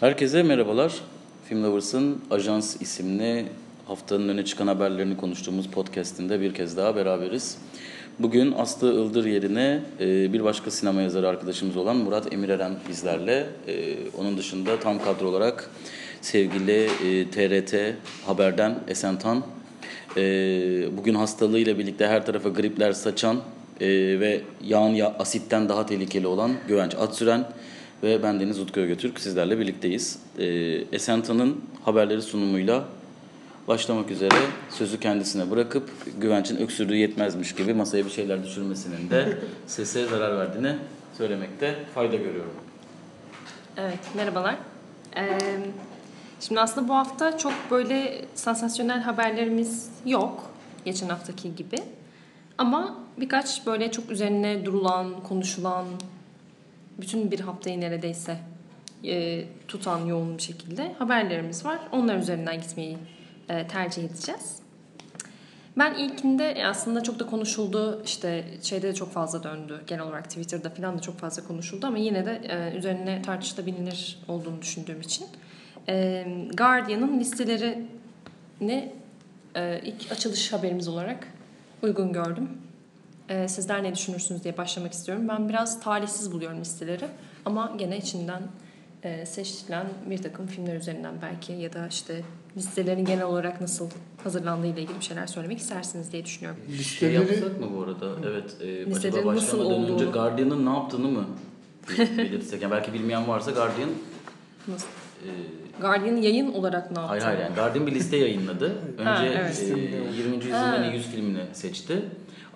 Herkese merhabalar. Film Lovers'ın Ajans isimli haftanın öne çıkan haberlerini konuştuğumuz podcastinde bir kez daha beraberiz. Bugün Aslı Ildır yerine e, bir başka sinema yazarı arkadaşımız olan Murat Emireren bizlerle. E, onun dışında tam kadro olarak sevgili TRT e, Haber'den Esen Tan. Bugün hastalığıyla birlikte her tarafa gripler saçan ve yağın ya, asitten daha tehlikeli olan Güvenç Atsüren ve ben Deniz Utku Götürk sizlerle birlikteyiz. Esen Tan'ın haberleri sunumuyla başlamak üzere sözü kendisine bırakıp Güvenç'in öksürdüğü yetmezmiş gibi masaya bir şeyler düşürmesinin de sese zarar verdiğini söylemekte fayda görüyorum. Evet, merhabalar. Ee, şimdi aslında bu hafta çok böyle sansasyonel haberlerimiz yok. Geçen haftaki gibi. Ama birkaç böyle çok üzerine durulan, konuşulan, bütün bir haftayı neredeyse e, tutan yoğun bir şekilde haberlerimiz var. Onlar üzerinden gitmeyi e, tercih edeceğiz. Ben ilkinde aslında çok da konuşuldu işte şeyde de çok fazla döndü genel olarak Twitter'da falan da çok fazla konuşuldu ama yine de e, üzerine tartışılabilir olduğunu düşündüğüm için e, Guardian'ın listelerini e, ilk açılış haberimiz olarak uygun gördüm. E, sizler ne düşünürsünüz diye başlamak istiyorum. Ben biraz talihsiz buluyorum listeleri ama gene içinden e, seçilen bir takım filmler üzerinden belki ya da işte listelerin genel olarak nasıl hazırlandığı ile ilgili bir şeyler söylemek istersiniz diye düşünüyorum. Listeleri... Şey yapsak mı bu arada? Evet. E, acaba başlamadan önce Guardian'ın ne yaptığını mı belirtsek? Yani belki bilmeyen varsa Guardian... Nasıl? E, Guardian yayın olarak ne yaptı? Hayır hayır yani Guardian bir liste yayınladı. Önce ha, evet. e, 20. yüzyılın en iyi 100 filmini seçti.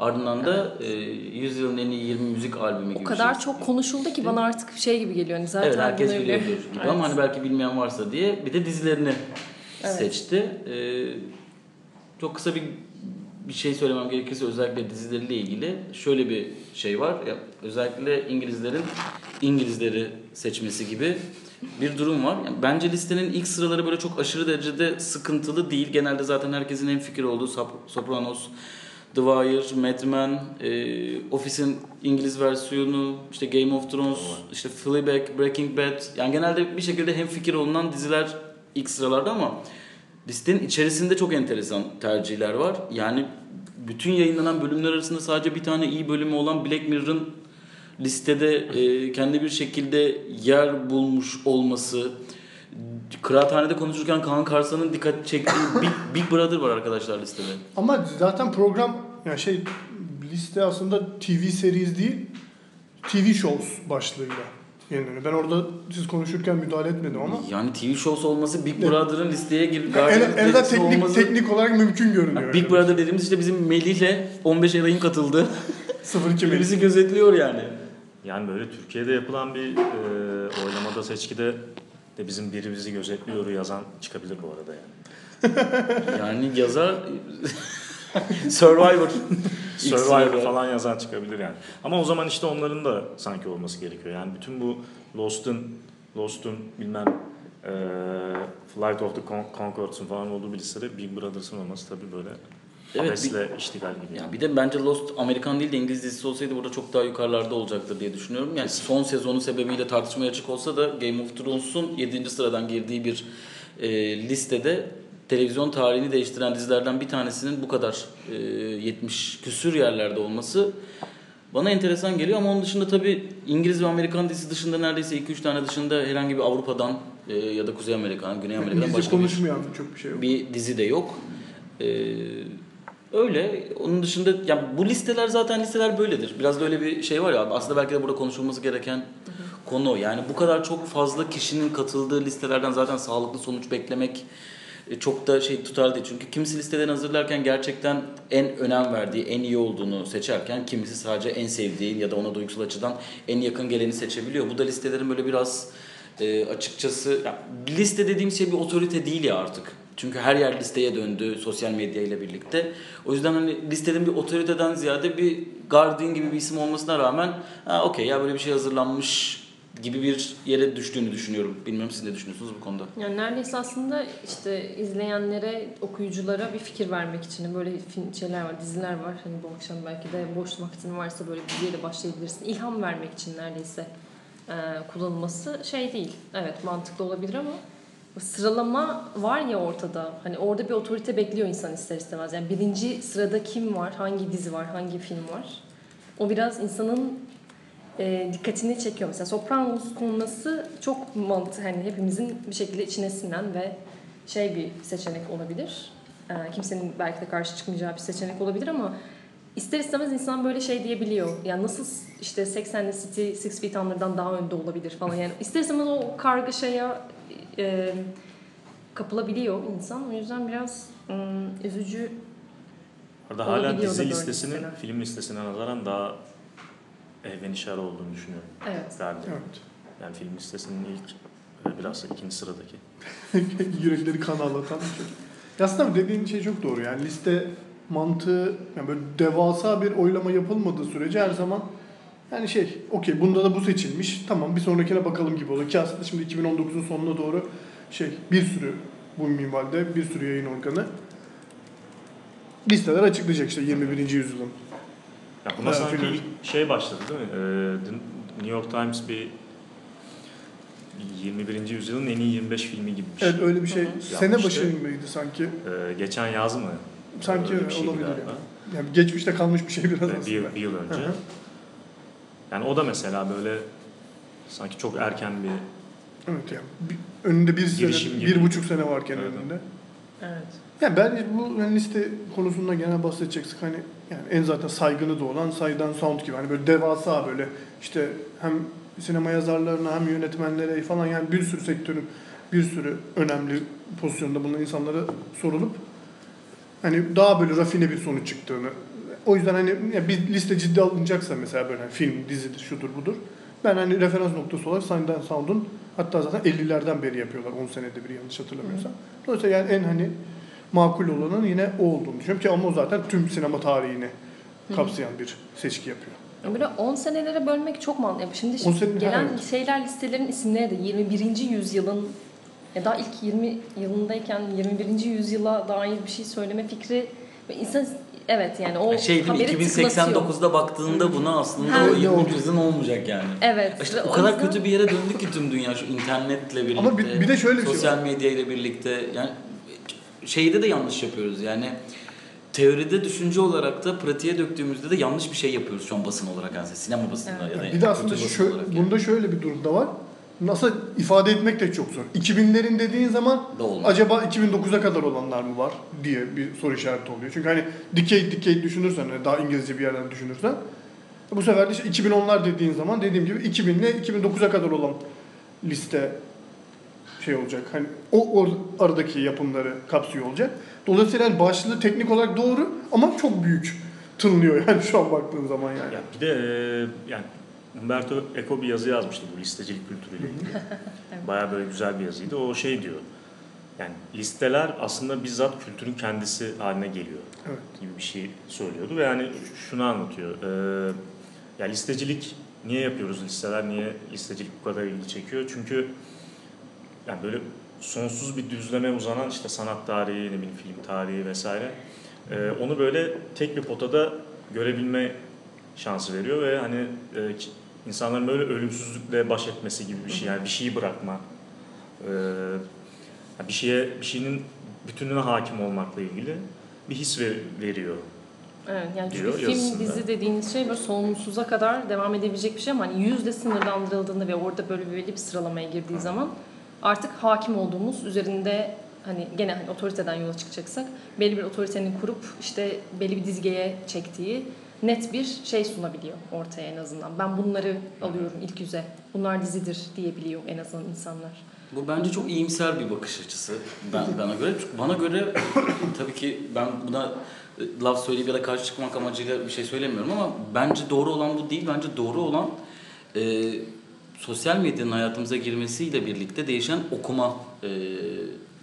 Ardından da e, 100 yılın en iyi 20 müzik albümü gibi O kadar şey. çok konuşuldu ki bana artık şey gibi geliyor. Hani zaten evet herkes biliyordur gibi evet. ama hani belki bilmeyen varsa diye bir de dizilerini evet. seçti. Ee, çok kısa bir bir şey söylemem gerekirse özellikle dizileriyle ilgili şöyle bir şey var. Ya, özellikle İngilizlerin İngilizleri seçmesi gibi bir durum var. Yani bence listenin ilk sıraları böyle çok aşırı derecede sıkıntılı değil. Genelde zaten herkesin en fikir olduğu Sopranos, The Wire, Mad Men, e, Office'in İngiliz versiyonu, işte Game of Thrones, işte Fleabag, Breaking Bad. Yani genelde bir şekilde hem fikir olunan diziler ilk sıralarda ama listenin içerisinde çok enteresan tercihler var. Yani bütün yayınlanan bölümler arasında sadece bir tane iyi bölümü olan Black Mirror'ın listede e, kendi bir şekilde yer bulmuş olması, Kıraathanede konuşurken Kaan Karsan'ın dikkat çektiği Big, Big Brother var arkadaşlar listede. Ama zaten program yani şey liste aslında TV series değil TV shows başlığıyla yayınlanıyor. Ben orada siz konuşurken müdahale etmedim ama. Yani TV shows olması Big Brother'ın listeye girip en, en de teknik, olması... teknik olarak mümkün görünüyor. Yani Big yani. Brother dediğimiz işte bizim Melih'le 15 adayın katıldı. 02 Melih. Bizi gözetliyor yani. Yani böyle Türkiye'de yapılan bir e, oylamada seçkide de bizim biri bizi gözetliyor yazan çıkabilir bu arada yani. yani yazar Survivor. Survivor falan yazan çıkabilir yani. Ama o zaman işte onların da sanki olması gerekiyor. Yani bütün bu Lost'un Lost'un bilmem e, Flight of the Conchords'un falan olduğu bir listede Big Brothers'ın olması tabii böyle Evet, Abesle bir, iştigal gibi. Yani. Bir de bence Lost Amerikan değil de İngiliz dizisi olsaydı burada çok daha yukarılarda olacaktır diye düşünüyorum. Yani Kesin. son sezonu sebebiyle tartışmaya açık olsa da Game of Thrones'un 7. sıradan girdiği bir e, listede televizyon tarihini değiştiren dizilerden bir tanesinin bu kadar e, 70 küsür yerlerde olması bana enteresan geliyor ama onun dışında tabii İngiliz ve Amerikan dizisi dışında neredeyse 2-3 tane dışında herhangi bir Avrupa'dan e, ya da Kuzey Amerika'dan, Güney Amerika'dan başka bir, çok bir şey yok. Bir dizi de yok. E, Öyle. Onun dışında ya bu listeler zaten listeler böyledir. Biraz da öyle bir şey var ya aslında belki de burada konuşulması gereken hı hı. konu. Yani bu kadar çok fazla kişinin katıldığı listelerden zaten sağlıklı sonuç beklemek e, çok da şey tutar değil. Çünkü kimisi listelerini hazırlarken gerçekten en önem verdiği, en iyi olduğunu seçerken kimisi sadece en sevdiği ya da ona duygusal açıdan en yakın geleni seçebiliyor. Bu da listelerin böyle biraz e, açıkçası ya, liste dediğim şey bir otorite değil ya artık. Çünkü her yer listeye döndü sosyal medya ile birlikte. O yüzden hani listenin bir otoriteden ziyade bir Guardian gibi bir isim olmasına rağmen ha okey ya böyle bir şey hazırlanmış gibi bir yere düştüğünü düşünüyorum. Bilmiyorum siz ne düşünüyorsunuz bu konuda? Yani neredeyse aslında işte izleyenlere, okuyuculara bir fikir vermek için böyle film şeyler var, diziler var. Hani bu akşam belki de boş vaktin varsa böyle bir diziye de başlayabilirsin. İlham vermek için neredeyse kullanılması şey değil. Evet mantıklı olabilir ama sıralama var ya ortada. Hani orada bir otorite bekliyor insan ister istemez. Yani birinci sırada kim var, hangi dizi var, hangi film var. O biraz insanın e, dikkatini çekiyor. Mesela Sopranos konması çok mantıklı. Hani hepimizin bir şekilde içine sinen ve şey bir seçenek olabilir. E, kimsenin belki de karşı çıkmayacağı bir seçenek olabilir ama ister istemez insan böyle şey diyebiliyor. Yani nasıl işte Sex and the City Six Feet Under'dan daha önde olabilir falan. Yani ister istemez o kargaşaya e, kapılabiliyor insan. O yüzden biraz ım, üzücü Orada hala dizi listesinin listeler. film listesine nazaran daha ehvenişar olduğunu düşünüyorum. evet. Galiba. Evet. Yani film listesinin ilk ve biraz da ikinci sıradaki. Yürekleri kan ağlatan bir şey. Aslında dediğin şey çok doğru yani liste mantığı yani böyle devasa bir oylama yapılmadığı sürece her zaman yani şey okey bunda da bu seçilmiş tamam bir sonrakine bakalım gibi oluyor ki aslında şimdi 2019'un sonuna doğru şey bir sürü bu minvalde bir sürü yayın organı listeler açıklayacak işte 21. yüzyılın. Ya buna Evet, sanki film. ilk şey başladı değil mi? Ee, New York Times bir 21. yüzyılın en iyi 25 filmi gibi bir şey. Evet öyle bir şey hı. sene Yapmıştı. başı mıydı sanki? Ee, geçen yaz mı? Sanki Öyle bir şeydi olabilir yani. Yani geçmişte kalmış bir şey biraz Ee, aslında. bir, yıl- bir yıl önce. Hı hı. Yani o da mesela böyle sanki çok erken bir Evet yani bir- önünde bir sene, gibi. bir buçuk sene varken Evet. önünde. Evet. Yani ben bu liste konusunda genel bahsedeceksek hani yani en zaten saygını da olan Saydan Sound gibi hani böyle devasa böyle işte hem sinema yazarlarına hem yönetmenlere falan yani bir sürü sektörün bir sürü önemli pozisyonda bulunan insanlara sorulup hani daha böyle rafine bir sonuç çıktığını o yüzden hani ya bir liste ciddi alınacaksa mesela böyle hani film, dizidir, şudur budur. Ben hani referans noktası olarak Saydan Sound'un hatta zaten 50'lerden beri yapıyorlar 10 senede bir yanlış hatırlamıyorsam. Dolayısıyla yani en hani makul olanın yine o olduğunu düşünüyorum ki ama o zaten tüm sinema tarihini kapsayan bir seçki yapıyor. Böyle 10 senelere bölmek çok mantıklı. Şimdi 10 sene- gelen evet. şeyler listelerin isimleri de 21. yüzyılın ya daha ilk 20 yılındayken 21. yüzyıla dair bir şey söyleme fikri insan evet yani o şey değil haberi tıklatıyor. 2089'da baktığında buna aslında Ha. o Ne 20 oldu? yüzyılın olmayacak yani. Evet. İşte ve o kadar yüzden- kötü bir yere döndü ki tüm dünya şu internetle birlikte. Ama bir- bir de şöyle bir şey Sosyal medya ile birlikte yani şeyde de yanlış yapıyoruz yani teoride düşünce olarak da pratiğe döktüğümüzde de yanlış bir şey yapıyoruz şu an basın olarak yani sinema basında Evet. ya da Bir de aslında şöyle, olarak yani. bunda şöyle bir durum da var. Nasıl ifade etmek de çok zor. 2000'lerin dediğin zaman acaba 2009'a kadar olanlar mı var diye bir soru işareti oluyor. Çünkü hani dikey dikey düşünürsen hani daha İngilizce bir yerden düşünürsen bu sefer de işte 2010'lar dediğin zaman dediğim gibi 2000 ile 2009'a kadar olan liste şey olacak. Hani o, o aradaki yapımları kapsıyor olacak. Dolayısıyla hani başlığı teknik olarak doğru ama çok büyük tınlıyor yani şu an baktığın zaman yani. Ya bir de yani Umberto Eco bir yazı yazmıştı bu listecilik kültürüyle ilgili. Bayağı böyle güzel bir yazıydı. O şey diyor. Yani listeler aslında bizzat kültürün kendisi haline geliyor Evet. gibi bir şey söylüyordu ve yani şunu anlatıyor. E, ya listecilik niye yapıyoruz listeler? Niye listecilik bu kadar ilgi çekiyor? Çünkü yani böyle sonsuz bir düzleme uzanan işte sanat tarihi, ne bileyim film tarihi vesaire. e, onu böyle tek bir potada görebilme şansı veriyor ve hani e, insanların böyle ölümsüzlükle baş etmesi gibi bir şey yani bir şeyi bırakma e, yani bir şeye bir şeyin bütününe hakim olmakla ilgili bir his ver- veriyor. Evet, yani çünkü diyor film, yazısında. dizi dediğiniz şey böyle sonsuza kadar devam edebilecek bir şey ama hani yüzde sınırlandırıldığında ve orada böyle belli bir sıralamaya girdiği zaman artık hakim olduğumuz üzerinde hani gene hani otoriteden yola çıkacaksak belli bir otoritenin kurup işte belli bir dizgeye çektiği net bir şey sunabiliyor ortaya en azından. Ben bunları alıyorum ilk yüze. Bunlar dizidir diyebiliyor en azından insanlar. Bu bence çok iyimser bir bakış açısı ben, bana göre. Çünkü bana göre tabii ki ben buna e, laf söyleyip ya da karşı çıkmak amacıyla bir şey söylemiyorum ama bence doğru olan bu değil. Bence doğru olan e, sosyal medyanın hayatımıza girmesiyle birlikte değişen okuma e,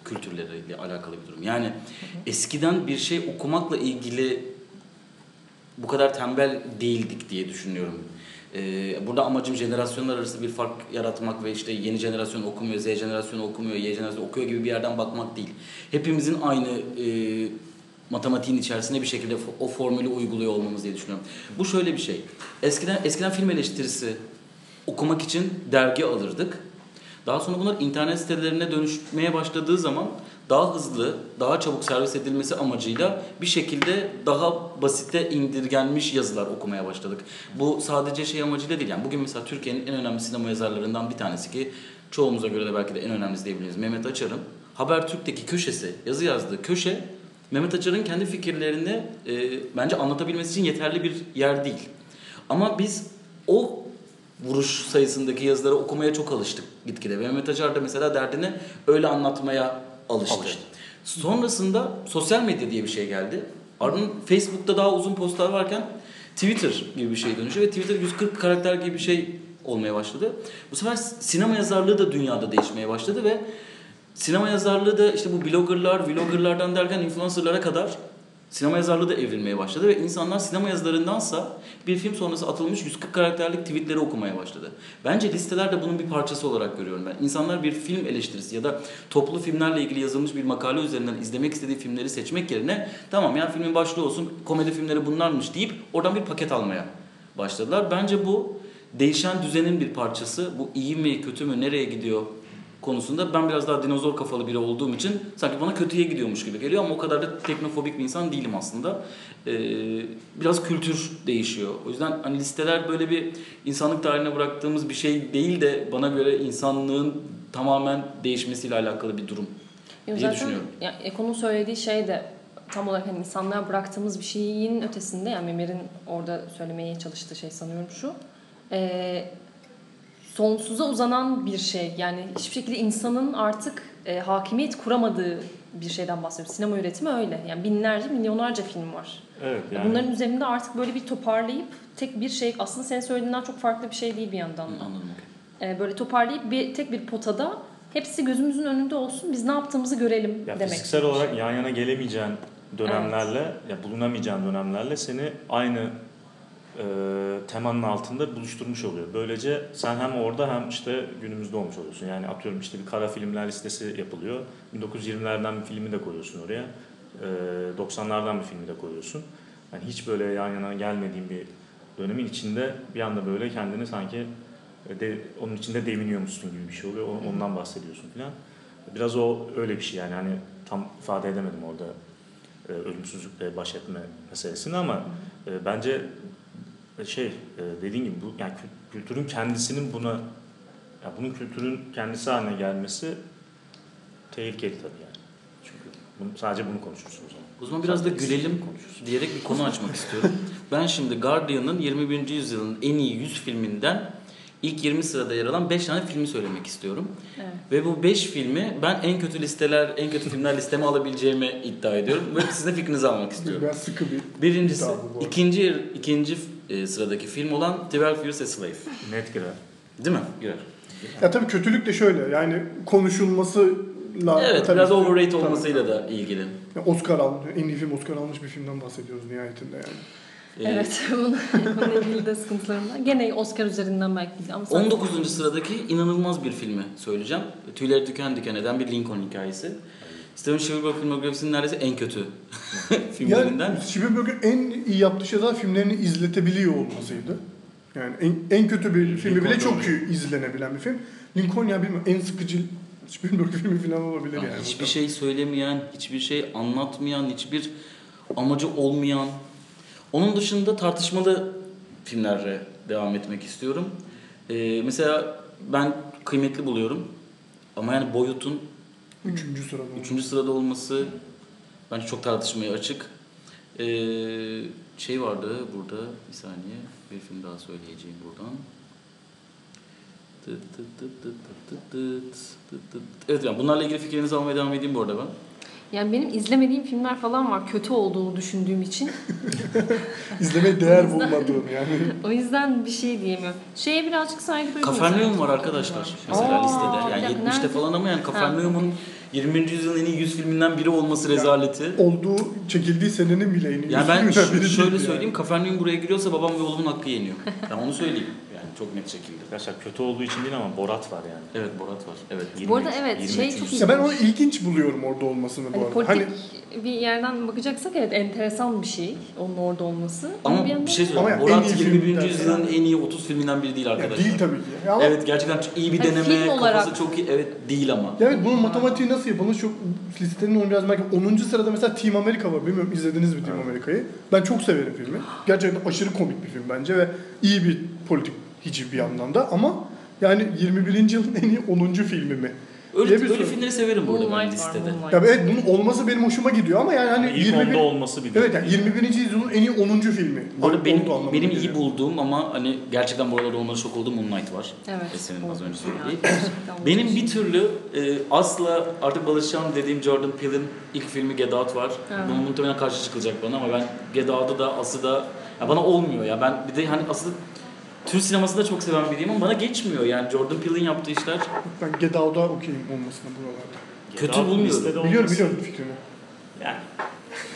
kültürleriyle alakalı bir durum. Yani eskiden bir şey okumakla ilgili bu kadar tembel değildik diye düşünüyorum. Ee, burada amacım jenerasyonlar arası bir fark yaratmak ve işte yeni jenerasyon okumuyor, Z jenerasyonu okumuyor, Y jenerasyonu okuyor gibi bir yerden bakmak değil. Hepimizin aynı e, matematiğin içerisinde bir şekilde o formülü uyguluyor olmamız diye düşünüyorum. Bu şöyle bir şey. Eskiden eskiden film eleştirisi okumak için dergi alırdık. Daha sonra bunlar internet sitelerine dönüşmeye başladığı zaman daha hızlı, daha çabuk servis edilmesi amacıyla bir şekilde daha basite indirgenmiş yazılar okumaya başladık. Bu sadece şey amacıyla değil. Yani bugün mesela Türkiye'nin en önemli sinema yazarlarından bir tanesi ki çoğumuza göre de belki de en önemlisi diyebiliriz. Mehmet Açar'ın Habertürk'teki köşesi, yazı yazdığı köşe Mehmet Açar'ın kendi fikirlerini e, bence anlatabilmesi için yeterli bir yer değil. Ama biz o vuruş sayısındaki yazıları okumaya çok alıştık gitgide. Mehmet Acar da mesela derdini öyle anlatmaya alıştı. Alıştı. Sonrasında sosyal medya diye bir şey geldi. Ardından Facebook'ta daha uzun postlar varken Twitter gibi bir şey dönüştü ve Twitter 140 karakter gibi bir şey olmaya başladı. Bu sefer sinema yazarlığı da dünyada değişmeye başladı ve sinema yazarlığı da işte bu bloggerlar, vloggerlardan derken influencerlara kadar sinema yazarlığı da evrilmeye başladı ve insanlar sinema yazılarındansa bir film sonrası atılmış 140 karakterlik tweetleri okumaya başladı. Bence listeler de bunun bir parçası olarak görüyorum ben. İnsanlar bir film eleştirisi ya da toplu filmlerle ilgili yazılmış bir makale üzerinden izlemek istediği filmleri seçmek yerine tamam ya filmin başlığı olsun komedi filmleri bunlarmış deyip oradan bir paket almaya başladılar. Bence bu değişen düzenin bir parçası. Bu iyi mi kötü mü nereye gidiyor konusunda ben biraz daha dinozor kafalı biri olduğum için sanki bana kötüye gidiyormuş gibi geliyor ama o kadar da teknofobik bir insan değilim aslında. Ee, biraz kültür değişiyor. O yüzden hani listeler böyle bir insanlık tarihine bıraktığımız bir şey değil de bana göre insanlığın tamamen değişmesiyle alakalı bir durum Ya diye düşünüyorum. ya Eko'nun söylediği şey de tam olarak hani insanlığa bıraktığımız bir şeyin ötesinde yani Memer'in orada söylemeye çalıştığı şey sanıyorum şu. Ee, sonsuza uzanan bir şey. Yani hiçbir şekilde insanın artık e, hakimiyet kuramadığı bir şeyden bahsediyoruz. Sinema üretimi öyle. Yani binlerce, milyonlarca film var. Evet yani. Bunların üzerinde artık böyle bir toparlayıp tek bir şey aslında senin söylediğinden çok farklı bir şey değil bir yandan da. Anladım. Ee, böyle toparlayıp bir tek bir potada hepsi gözümüzün önünde olsun. Biz ne yaptığımızı görelim Ya demek. fiziksel olarak yan yana gelemeyeceğin dönemlerle, ya bulunamayacağın dönemlerle seni aynı e, temanın altında buluşturmuş oluyor. Böylece sen hem orada hem işte günümüzde olmuş oluyorsun. Yani atıyorum işte bir kara filmler listesi yapılıyor. 1920'lerden bir filmi de koyuyorsun oraya. E, 90'lardan bir filmi de koyuyorsun. Yani hiç böyle yan yana gelmediğin bir dönemin içinde bir anda böyle kendini sanki e, de, onun içinde deviniyormuşsun gibi bir şey oluyor. Ondan bahsediyorsun falan. Biraz o öyle bir şey yani hani tam ifade edemedim orada e, ölümsüzlükle baş etme meselesini ama e, bence şey e, dediğin gibi bu yani kü- kültürün kendisinin buna ya bunun kültürün kendisi haline gelmesi tehlikeli tabii yani. Çünkü bunu, sadece bunu konuşursun o zaman. O zaman biraz da gülelim diyerek bir konu açmak istiyorum. Ben şimdi Guardian'ın 21. yüzyılın en iyi 100 filminden ilk 20 sırada yer alan 5 tane filmi söylemek istiyorum. Evet. Ve bu 5 filmi ben en kötü listeler, en kötü filmler listeme alabileceğimi iddia ediyorum. Ve sizin de fikrinizi almak istiyorum. Biraz sıkı bir Birincisi, ikinci, ikinci e, sıradaki film olan 12 Years a Slave. Net girer. Değil mi? Girer. Ya tabii kötülük de şöyle yani konuşulmasıyla Evet, tabii biraz overrated tabii. olmasıyla da ilgili. Ya Oscar aldı. En iyi film Oscar almış bir filmden bahsediyoruz nihayetinde yani. Ee, Evet, bunun- bununla ilgili de sıkıntılarım var. Gene Oscar üzerinden belki değil ama sen- 19. sıradaki inanılmaz bir filmi söyleyeceğim. Tüyleri diken diken eden bir Lincoln hikayesi. Steven Spielberg filmografisinin neredeyse en kötü filmlerinden. Yani Spielberg'in en iyi yaptığı şey zaten filmlerini izletebiliyor olmasıydı. Yani en, en kötü bir filmi bile Lincoln çok iyi izlenebilen bir film. Lincoln ya bilmiyorum en sıkıcı Spielberg filmi falan olabilir Yani yani. hiçbir şey söylemeyen, hiçbir şey anlatmayan, hiçbir amacı olmayan. Onun dışında tartışmalı filmlerle devam etmek istiyorum. Ee, mesela ben kıymetli buluyorum. Ama yani boyutun Üçüncü sırada. Üçüncü sırada olması bence çok tartışmaya açık. Ee, şey vardı burada bir saniye bir film daha söyleyeceğim buradan. Evet yani bunlarla ilgili fikrinizi almaya devam edeyim bu arada ben. Yani benim izlemediğim filmler falan var kötü olduğunu düşündüğüm için. İzlemeye değer bulmadığım yani. O yüzden bir şey diyemiyorum. Şeye birazcık saygı duyuyorum. Kafernaum var arkadaşlar mesela Aa, listede. Yani nerede? 70'te falan ama yani Kafernaum'un 20. yüzyılın en iyi 100 filminden biri olması rezaleti. Olduğu, çekildiği senenin bile en iyi Yani ben biri şöyle söyleyeyim Kafernaum buraya giriyorsa babam ve oğlumun hakkı yeniyor. Ben onu söyleyeyim. Yani Çok net şekilde. Arkadaşlar kötü olduğu için değil ama Borat var yani. Evet Borat var. Evet. 20 Bu arada evet, 23. şey çok Ya ben onu ilginç buluyorum orada olmasını bu Hani arada. politik Hani bir yerden bakacaksak evet enteresan bir şey onun orada olması. Ama bir bir şey söyleyeyim. Borat iyi film 21. dersen- yüzyılın en iyi 30 filminden biri değil ya arkadaşlar. değil tabii ki. Ya ama Evet gerçekten çok iyi bir Hani deneme. film Kafası olarak- çok iyi. Evet değil ama. Ya evet bunun matematiği nasıl yapılmış çok listenin onu biraz belki 10. sırada mesela Team America var. Bilmiyorum izlediniz mi Team America'yı? Ben çok severim filmi. Gerçekten aşırı komik bir film bence ve iyi bir politik hiçbir bir yandan da ama yani 21. yılın en iyi 10. filmi mi? Öyle, öyle soru. filmleri severim bu arada ben listede. Ya evet bunun olması benim hoşuma gidiyor ama yani hani ilk 21 onda olması bir Evet yani 21. yüzyılın en iyi 10. filmi. Bu arada benim, benim geliyor. iyi bulduğum ama hani gerçekten bu aralar olmaları şok olduğum Moonlight var. Evet. Esen'in az önce yani söylediği. gerçekten Benim bir türlü e, asla artık alışacağım dediğim Jordan Peele'in ilk filmi Get Out var. Ha. Bunun muhtemelen karşı çıkılacak bana ama ben Get Out'u da As'ı da ya bana olmuyor ya. Ben bir de hani As'ı Türk sinemasını da çok seven biriyim ama bana geçmiyor yani Jordan Peele'in yaptığı işler. Ben Get Out'a okeyim olmasına buralarda. Kötü Daha bu bulmuyorum. Biliyorum olması- biliyorum fikrini. Yani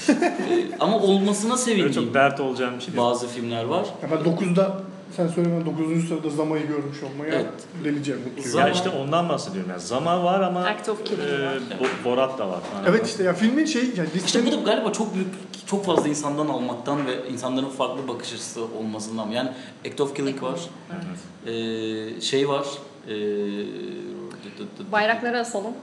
E, ama olmasına öyle sevindiğim çok dert olacağım bir şey değil. bazı filmler var. Ya ben 9'da sen söylemen 9. sırada Zama'yı görmüş olmaya Evet. delice mutluyum. Zama- Ya işte ondan bahsediyorum yani. Zama var ama Act of Killing e, var. Bo- Borat da var. falan. Evet işte ya filmin şey yani İşte listenin bu da galiba çok büyük, çok fazla insandan almaktan ve insanların farklı bakış açısı olmasından. Yani Act of Killing var, ee, şey var, ee, Bayrakları asalım.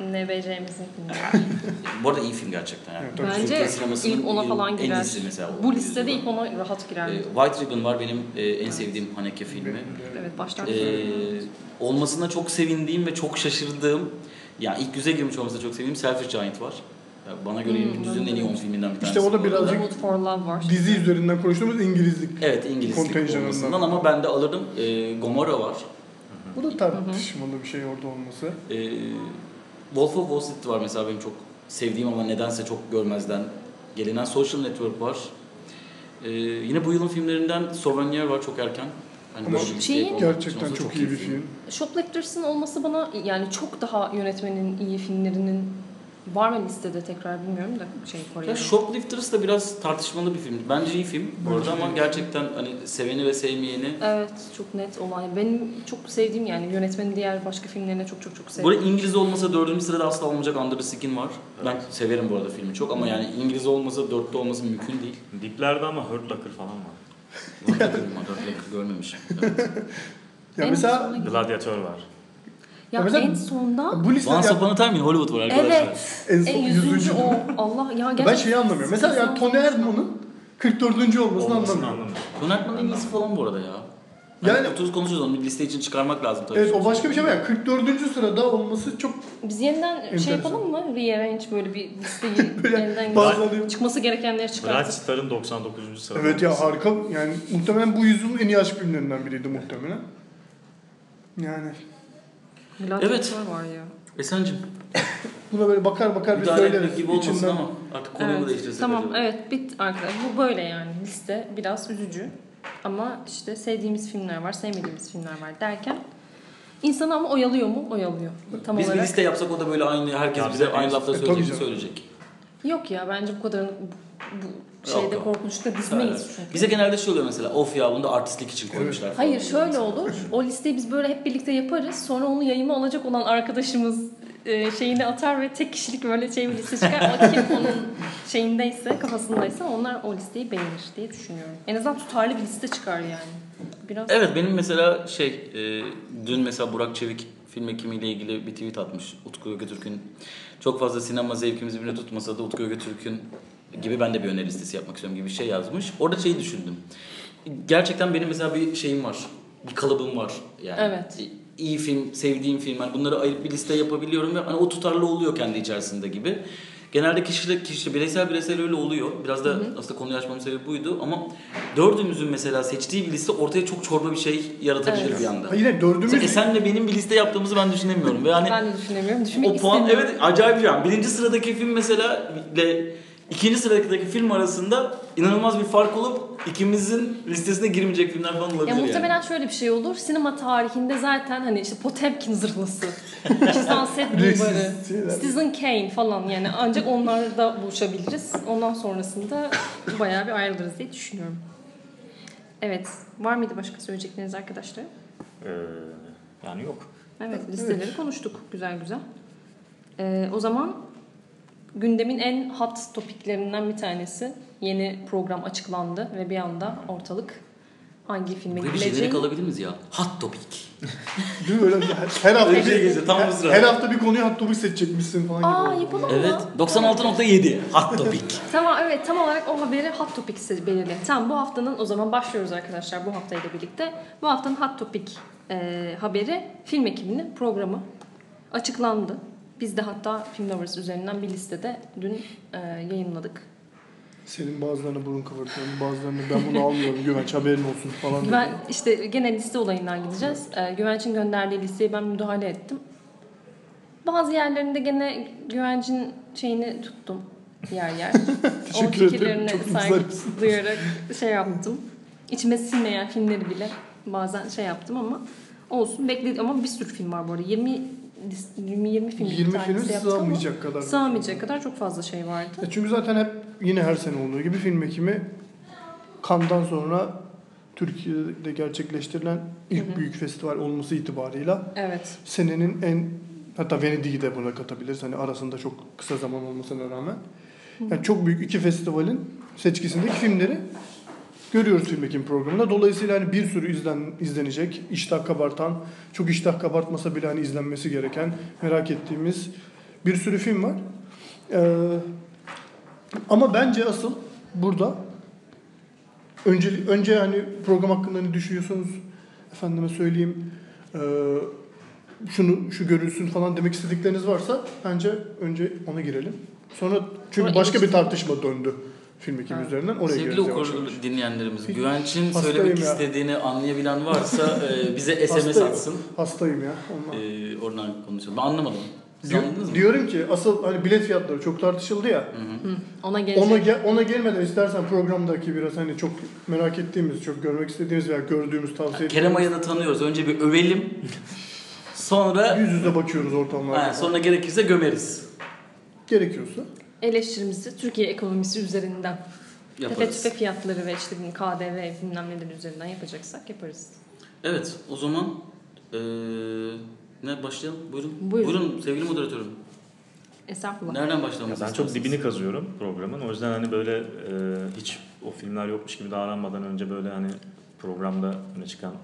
NBC'mizin filmi. bu arada iyi film gerçekten yani. Evet. Bence ilk ona falan en girer. iyisi mesela. Bu listede ilk ona rahat girer. Ee, White Ribbon var benim ee, en sevdiğim Haneke filmi. evet baştan Ee, olmasına çok sevindiğim ve çok şaşırdığım, yani ilk yüze girmiş olmasına çok sevindiğim Selfish Giant var. Yani bana göre Hmm, 20. yüzyılın en iyi 10 filminden bir tanesi. İşte o da bu biraz- arada. The Wood for Love var. dizi üzerinden konuştuğumuz İngilizlik. Evet İngilizlik olmasından ama ben de alırdım. Ee, Gomorra var. Bu da tartışmalı bir şey orada olması. Ee, Wolf of Wall Street var mesela benim çok sevdiğim ama nedense çok görmezden gelinen Social Network var. Ee, yine bu yılın filmlerinden Souvenir var çok erken. Hani Ama böyle bir şeyin- şey olmak Gerçekten olsa çok iyi bir film. Shoplifters'ın olması bana yani çok daha yönetmenin iyi filmlerinin var mı listede tekrar bilmiyorum da şey Kore'de. Ya Shoplifters da biraz tartışmalı bir film. Bence iyi film bu arada ama gerçekten hani seveni ve sevmeyeni. Evet çok net olay. Benim çok sevdiğim yani yönetmenin diğer başka filmlerine çok çok çok Bu sevdiğim. arada İngiliz olmasa dördüncü sırada asla olmayacak Under the Skin var. Ben severim bu arada filmi çok ama yani İngiliz olmasa dörtte olması mümkün değil. Diplerde ama Hurt Locker falan var. Dört Locker görmemişim. Evet. Ya En mesela Gladyatör var. Ya Ya en sonda bu liste Once Upon a Time in Hollywood var arkadaşlar. evet en en son yüzüncü 100. o Allah ya gerçekten. Ben şeyi anlamıyorum. Mesela yani Tony Erdmann'ın 44. olmasını Olmasını anlamıyorum. anlamıyorum. Yönetmenin en iyisi falan bu arada ya. Yani- Yani 30 konuşuyoruz onu bir liste için çıkarmak lazım tabii. Evet o başka bir şey ama yani 44. sırada olması çok Biz yeniden şey yapalım mı? Rearrange böyle bir listeyi yeniden bazıları- çıkması gerekenleri Bright çıkartıp. Star'ın 99. sırada. Evet ya harika yani muhtemelen bu yüzyılın en iyi aşk filmlerinden biriydi muhtemelen. Yani Gladyatör Evet. var ya. Esen'cim buna böyle bakar bakar bir söyleriz gibi olmasın içinden. ama artık konuyu Evet, değiştirsek tamam acaba? evet bit arkadaşlar. Bu böyle yani liste biraz üzücü. Ama işte sevdiğimiz filmler var, sevmediğimiz filmler var derken insanı ama oyalıyor mu? Oyalıyor. Tam Biz bir olarak. liste yapsak o da böyle aynı herkes bize aynı lafları E, söyleyecek. Yok ya bence bu kadarını bu, bu şeyde yok. korkunçlukta dizmeyiz Evet. çünkü. Bize genelde şey oluyor mesela of ya bunu da artistlik için koymuşlar. falan. Hayır şöyle olur. O listeyi biz böyle hep birlikte yaparız. Sonra onu yayıma alacak olan arkadaşımız e, şeyini atar ve tek kişilik böyle şey bir liste çıkar. O kim onun şeyindeyse, kafasındaysa onlar o listeyi beğenir diye düşünüyorum. En azından tutarlı bir liste çıkar yani. Biraz Evet benim mesela şey e, dün mesela Burak Çevik film ekimiyle ilgili bir tweet atmış. Utku Göketürk'ün çok fazla sinema zevkimizi bile tutmasa da Utku Göketürk'ün gibi ben de bir öneri listesi yapmak istiyorum gibi bir şey yazmış. Orada şeyi düşündüm. Gerçekten benim mesela bir şeyim var. Bir kalıbım var yani. Evet. İyi film, sevdiğim film. Yani bunları ayıp bir liste yapabiliyorum ve hani o tutarlı oluyor kendi içerisinde gibi. Genelde kişilik kişi bireysel bireysel öyle oluyor. Biraz da aslında konuyu açmamın sebebi buydu ama dördümüzün mesela seçtiği bir liste ortaya çok çorba bir şey yaratabilir Evet. bir anda. Ha, yine dördümüz Mesela Esen'le benim bir liste yaptığımızı ben düşünemiyorum ve hani ben de düşünemiyorum. Düşünmek o puan istemiyorum. evet acayip bir an. Birinci sıradaki film mesela ile ikinci sıradaki film arasında inanılmaz bir fark olup ikimizin listesine girmeyecek filmler falan olabilir Ya yani. muhtemelen şöyle bir şey olur. Sinema tarihinde zaten hani işte Potemkin zırhlısı, Sunset Bulvarı. Citizen Kane falan yani ancak onlarda buluşabiliriz. Ondan sonrasında bayağı bir ayrılırız diye düşünüyorum. Evet. Var mıydı başka söyleyecekleriniz arkadaşlar? Ee, yani yok. Evet, listeleri konuştuk güzel güzel. Ee, o zaman gündemin en hot topiklerinden bir tanesi yeni program açıklandı ve bir anda ortalık hangi filme bir gidileceği. jenerik alabilir miyiz ya? Hot topic. Değil mi? Öyle her, hafta bir şey bir, geziyor, tam her, her hafta bir konuyu hot topic seçecekmişsin falan gibi. Aa yapalım Evet. mı? 96.7 hot topic. Tamam evet tam olarak o haberi hot topic se- belirle. Tamam bu haftanın o zaman başlıyoruz arkadaşlar bu haftayla birlikte. Bu haftanın hot topic e, haberi film ekibinin programı açıklandı. Biz de hatta Film Lovers üzerinden bir listede dün e, yayınladık. Senin bazılarına burun kıvırtıyorum, bazılarını ben bunu almıyorum güvenç haberin olsun falan. Ben işte gene liste olayından gideceğiz. Ee, Güvenç'in gönderdiği listeye ben müdahale ettim. Bazı yerlerinde gene Güvenç'in şeyini tuttum yer yer. o Teşekkür ederim. fikirlerine saygı güzelsin. duyarak şey yaptım. İçime sinmeyen filmleri bile bazen şey yaptım ama olsun. Bekledim ama bir sürü film var bu arada. 20 20 20 film 20 bir filmin tanesi yaptık ama sığamayacak kadar. Sığamayacak kadar çok fazla şey vardı. Ya çünkü zaten hep yine her sene olduğu gibi film ekimi Cannes'dan sonra Türkiye'de gerçekleştirilen ilk büyük festival olması itibarıyla Evet. senenin en hatta Venedik'i de buna katabiliriz. Hani arasında çok kısa zaman olmasına rağmen. Yani çok büyük iki festivalin seçkisindeki filmleri görüyoruz film ekim programında. Dolayısıyla hani bir sürü izlen, izlenecek, iştah kabartan, çok iştah kabartmasa bile hani izlenmesi gereken, merak ettiğimiz bir sürü film var. Ee, ama bence asıl burada önce önce hani program hakkında ne düşünüyorsunuz? Efendime söyleyeyim ee, şunu şu görülsün falan demek istedikleriniz varsa bence önce ona girelim. Sonra çünkü Sonra başka bir tartışma döndü film ekimi Ha. üzerinden. Oraya Sevgili okur dinleyenlerimiz, Hiç- Güvenç'in söylemek ya. istediğini anlayabilen varsa e, bize SMS Hastayım. atsın. Hastayım ya. Ondan. E, oradan konuşalım. Ben anlamadım. Diyor- anladınız mı? diyorum ki asıl hani bilet fiyatları çok tartışıldı ya. Ona gelecek. Ona gel- ona gelmeden istersen programdaki biraz hani çok merak ettiğimiz, çok görmek istediğimiz veya gördüğümüz tavsiye Kerem Aya'nı tanıyoruz. Önce bir övelim. Sonra Yüz yüze bakıyoruz ortamlarda. ha, sonra gerekirse gömeriz. Gerekiyorsa. Eleştirimizi Türkiye ekonomisi üzerinden tepe Yaparız. tüfe fiyatları ve işte KDV bilmem neler üzerinden yapacaksak yaparız. Evet, o zaman e, ne başlayalım? Buyurun. Buyurun. sevgili moderatörüm. Estağfurullah. Nereden Ya başlamamızı ben çok dibini kazıyorum programın. O yüzden hani böyle e, hiç o filmler yokmuş gibi davranmadan önce böyle hani programda öne çıkan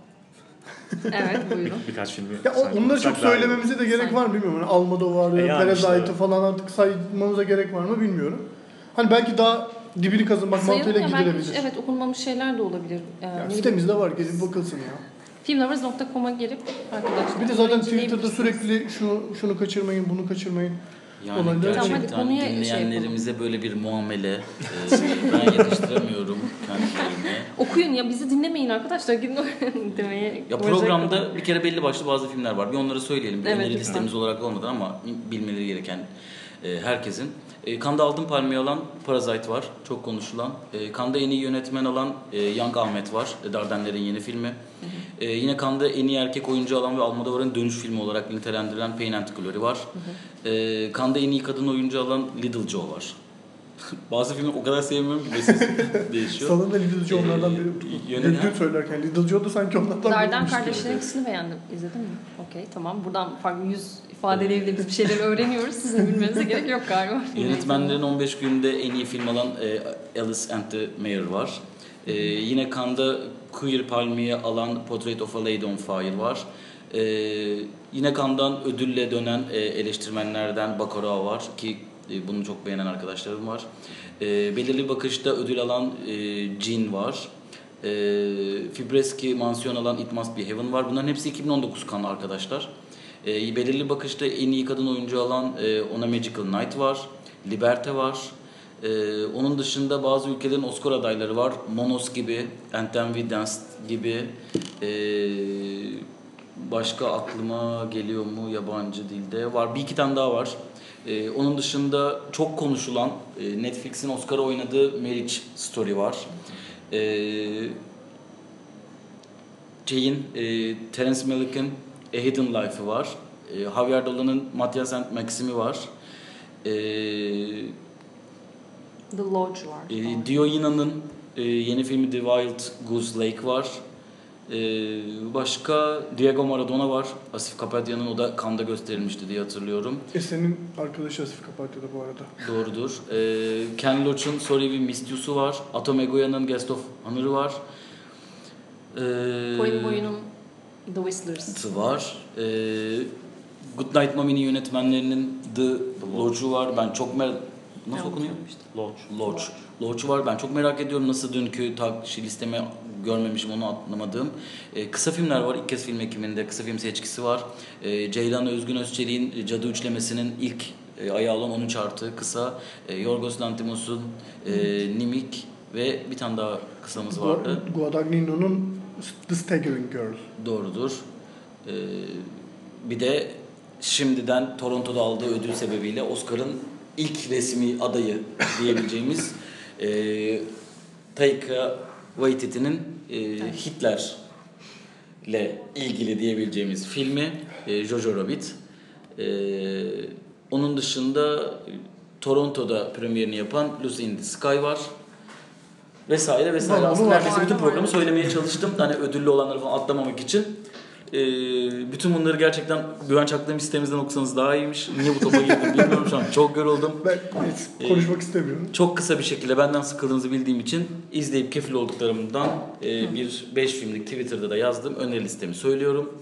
Evet buyurun. bir, birkaç filmi Ya onları çok söylememize de gerek Sanki. var mı bilmiyorum. Hani Almodovar'ı, E yani Parasite'ı işte. falan artık saymanıza gerek var mı bilmiyorum. Hani belki daha dibini kazınmak Sayalım mantığıyla gidilebilir. evet okunmamış şeyler de olabilir. Ee, Ya sitemizde var gelin bakılsın ya. filmlovers.com'a girip arkadaşlar Bir de zaten Twitter'da sürekli şunu şunu kaçırmayın, bunu kaçırmayın. Yani Tamam, hadi gerçekten konuya şey dinleyenlerimize böyle bir muamele e, ben yakıştıramıyorum kendilerine. Okuyun ya bizi dinlemeyin arkadaşlar gidin demeye. Ya programda bir kere belli başlı bazı filmler var. Bir onları söyleyelim. Bir Evet, öneri listemiz olarak olmadan ama bilmeleri gereken e, herkesin. E, Kanda Altın Palmiye alan Parasite var. Çok konuşulan. E, Kanda en iyi yönetmen alan e, Young Ahmet var. E, Dardenler'in yeni filmi. E, yine Kanda en iyi erkek oyuncu alan ve Almodovar'ın dönüş filmi olarak nitelendirilen Pain and Glory var. E, Kanda en iyi kadın oyuncu alan Little Joe var. Bazı filmi o kadar sevmiyorum ki besin değişiyor. Salonda Little Joe onlardan Ee, biri. yöneten- Dün söylerken Little Joe da sanki onlardan biriymiş gibi. kardeşlerin ikisini beğendim. İzledin mi? Okey tamam. Buradan farklı yüz ifadeleriyle biz bir şeyler öğreniyoruz. Sizin bilmenize gerek yok galiba. Yönetmenlerin 15 günde en iyi film alan e, Alice and the Mayor var. E, yine Cannes'da Queer Palmiye alan Portrait of a Lady on Fire var. E, yine Cannes'dan ödülle dönen e, eleştirmenlerden Bacurau var ki e, bunu çok beğenen arkadaşlarım var. E, belirli bakışta ödül alan e, Jean var. E, Fibreski mansiyon alan It Must Be Heaven var. Bunların hepsi 2019 kan arkadaşlar. E, belirli bakışta en iyi kadın oyuncu alan e, Ona Magical Night var. Liberte var. E, onun dışında bazı ülkelerin Oscar adayları var. Monos gibi, And Then We Danced gibi. E, başka aklıma geliyor mu yabancı dilde? Var. Bir iki tane daha var. E, onun dışında çok konuşulan e, Netflix'in Oscar'a oynadığı Marriage Story var. E, şeyin e, Terence Malick'in A Hidden Life'ı var. E, Javier Dolan'ın Matthias and Maxim'i var. E, The Lodge var. e, Dio Ina'nın Ee, yeni filmi The Wild Goose Lake var. Ee, başka Diego Maradona var. Asif Kapatya'nın o da Kanda gösterilmişti diye hatırlıyorum. Esen'in arkadaşı Asif Kapatya'da bu arada. Doğrudur. Ee, Ken Loach'un Sorry We Missed You'su var. Atom Egoya'nın Guest of Honor'ı var. Ee, Boyun boyunun The Whistlers. var. Ee, Good Night Mommy'nin yönetmenlerinin The Lodge'u var. Ben çok merak... Nasıl okunuyor? Lodge. Lodge. Lodge'u var. Ben çok merak ediyorum nasıl dünkü tak listeme görmemişim onu atlamadığım. Ee, kısa filmler var. İlk kez film ekiminde kısa film seçkisi var. Ee, Ceylan Özgün Özçelik'in Cadı Üçlemesi'nin ilk e, ayağı olan 13 artı kısa. E, Yorgos Lanthimos'un e, Nimik ve bir tane daha kısamız vardı. Gu- Guadagnino'nun The Staggering Girl. Doğrudur. Ee, bir de şimdiden Toronto'da aldığı ödül sebebiyle Oscar'ın ilk resmi adayı diyebileceğimiz e, Taika Waititi'nin e, Hitler'le ilgili diyebileceğimiz filmi e, Jojo Rabbit. E, onun dışında Toronto'da premierini yapan Lucy in the Sky var. Vesaire vesaire. Aslında var. neredeyse bütün programı söylemeye çalıştım. Hani ödüllü olanları falan atlamamak için. Ee, bütün bunları gerçekten Güvenç Akdemir sitemizden okusanız daha iyiymiş. Niye bu topa girdim bilmiyorum şu an. Çok yoruldum. Ben hiç konuşmak istemiyorum. Çok kısa bir şekilde benden sıkıldığınızı bildiğim için izleyip kefil olduklarımdan e, bir 5 filmlik Twitter'da da yazdım. Öneri listemi söylüyorum.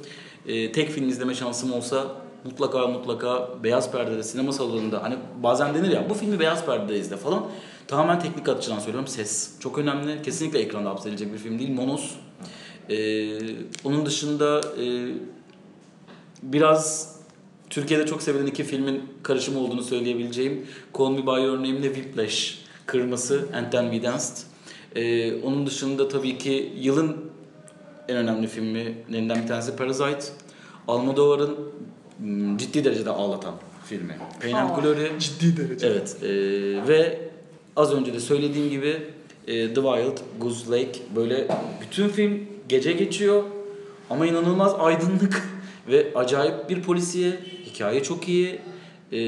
E, tek film izleme şansım olsa mutlaka mutlaka beyaz perdede sinema salonunda hani bazen denir ya bu filmi beyaz perdede izle falan. Tamamen teknik açıdan söylüyorum. Ses çok önemli. Kesinlikle ekranda hapsedilecek bir film değil. Monos. E, onun dışında e, biraz Türkiye'de çok sevilen iki filmin karışımı olduğunu söyleyebileceğim Call Me By Your Name'le Whiplash kırması And Then We Danced. Ee, onun dışında tabii ki yılın en önemli filmlerinden bir tanesi Parasite. Almodovar'ın mm, ciddi derecede ağlatan filmi. Pain and. Glory. Ciddi derece. Evet e, ve az önce de söylediğim gibi e, The Wild Goose Lake böyle bütün film gece geçiyor. Ama inanılmaz aydınlık ve acayip bir polisiye. Hikaye çok iyi. E,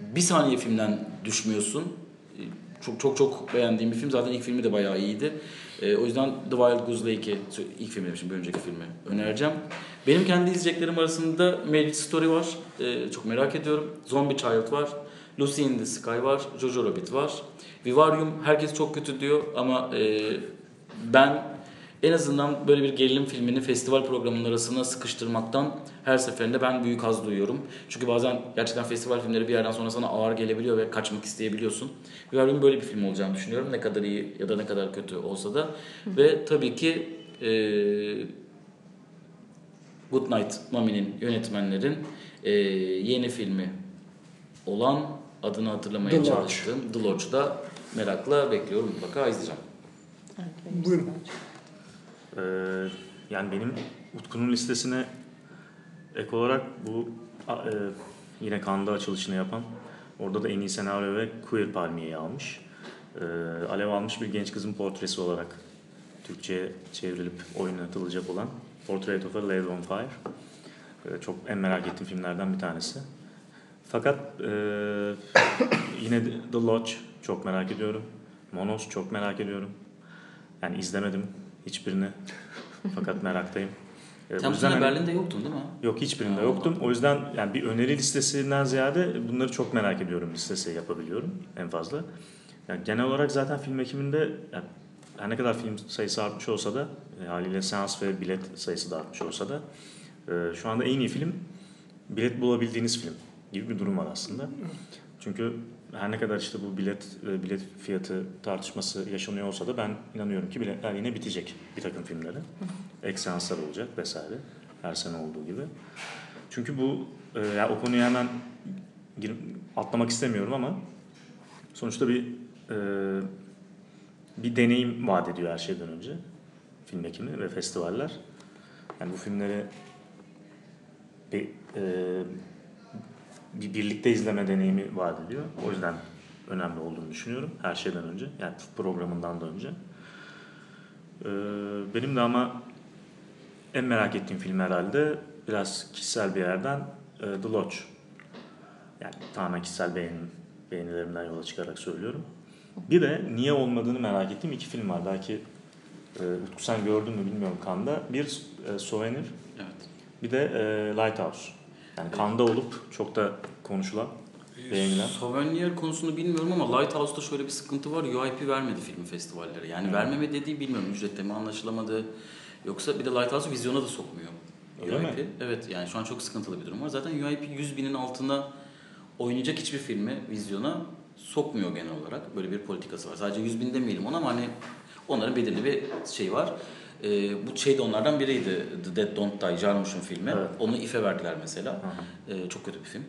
bir saniye filmden düşmüyorsun. E, çok çok çok beğendiğim bir film. Zaten ilk filmi de bayağı iyiydi. E, o yüzden The Wild Goose Lake'i ilk film demişim. Bir önceki filmi önereceğim. Benim kendi izleyeceklerim arasında Marriage Story var. E, çok merak ediyorum. Zombie Child var. Lucy in the Sky var, Jojo Rabbit var. Vivarium herkes çok kötü diyor ama e, ben en azından böyle bir gerilim filmini festival programının arasına sıkıştırmaktan her seferinde ben büyük haz duyuyorum. Çünkü bazen gerçekten festival filmleri bir yerden sonra sana ağır gelebiliyor ve kaçmak isteyebiliyorsun. Vivarium böyle bir film olacağını düşünüyorum. Ne kadar iyi ya da ne kadar kötü olsa da. Ve tabii ki e, Good Night Mommy'nin yönetmenlerin e, yeni filmi olan adını hatırlamaya The Lodge. çalıştığım The Lodge'da merakla bekliyorum mutlaka izleyeceğim. Evet, Buyurun. Ee, yani benim Utku'nun listesine ek olarak bu e, yine Cannes'da açılışını yapan orada da en iyi senaryo ve queer palmiyeyi almış. Ee, Alev almış bir genç kızın portresi olarak Türkçe'ye çevrilip oynatılacak olan Portrait of a Lady on Fire. Ee, çok en merak ettiğim filmlerden bir tanesi. Fakat e, yine The Lodge çok merak ediyorum. Monos çok merak ediyorum. Yani izlemedim hiçbirini. Fakat meraktayım. Ee, Sen bu yüzden hani- Berlin'de yoktun değil mi? Yok hiçbirinde Ha, yoktum. O yüzden yani bir öneri listesinden ziyade bunları çok merak ediyorum listesi yapabiliyorum en fazla. Yani genel olarak zaten film ekiminde yani her ne kadar film sayısı artmış olsa da e, haliyle seans ve bilet sayısı da artmış olsa da e, şu anda en iyi film bilet bulabildiğiniz film gibi bir durum var aslında. Çünkü her ne kadar işte bu bilet e, bilet fiyatı tartışması yaşanıyor olsa da ben inanıyorum ki biletler yine bitecek bir takım filmlere. Ek seanslar olacak vesaire. Her sene olduğu gibi. Çünkü bu e, ya o konuya hemen girip atlamak istemiyorum ama sonuçta bir e, bir deneyim vaat ediyor her şeyden önce film ekimi ve festivaller. Yani bu filmleri bir, e, bir birlikte izleme deneyimi vaat ediyor. O yüzden önemli olduğunu düşünüyorum her şeyden önce. Yani programından da önce. E, benim de ama en merak ettiğim film herhalde biraz kişisel bir yerden e, The Lodge. Yani tamamen kişisel beğenim, beğenilerimden yola çıkarak söylüyorum. Bir de niye olmadığını merak ettiğim iki film var. Belki e, Utku sen gördün mü bilmiyorum Kanda. Bir e, Souvenir, Evet. bir de e, Lighthouse. Yani Kanda olup çok da konuşulan, beğenilen. Souvenir konusunu bilmiyorum ama Lighthouse'da şöyle bir sıkıntı var. UIP vermedi film festivalleri. Yani Hmm. vermeme dediği bilmiyorum ücrette mi anlaşılamadı. Yoksa bir de Lighthouse'u vizyona da sokmuyor. Öyle UIP. mi? Evet yani şu an çok sıkıntılı bir durum var. Zaten UIP 100 binin altına oynayacak hiçbir filmi vizyona sokmuyor genel olarak. Böyle bir politikası var. Sadece 100 bin demeyelim ona ama hani onların belirli bir şey var. Ee, bu şey de onlardan biriydi. The Dead Don't Die, Jarmusch'un filmi. Evet. Onu IF'e verdiler mesela. Hı hı. Ee, çok kötü bir film.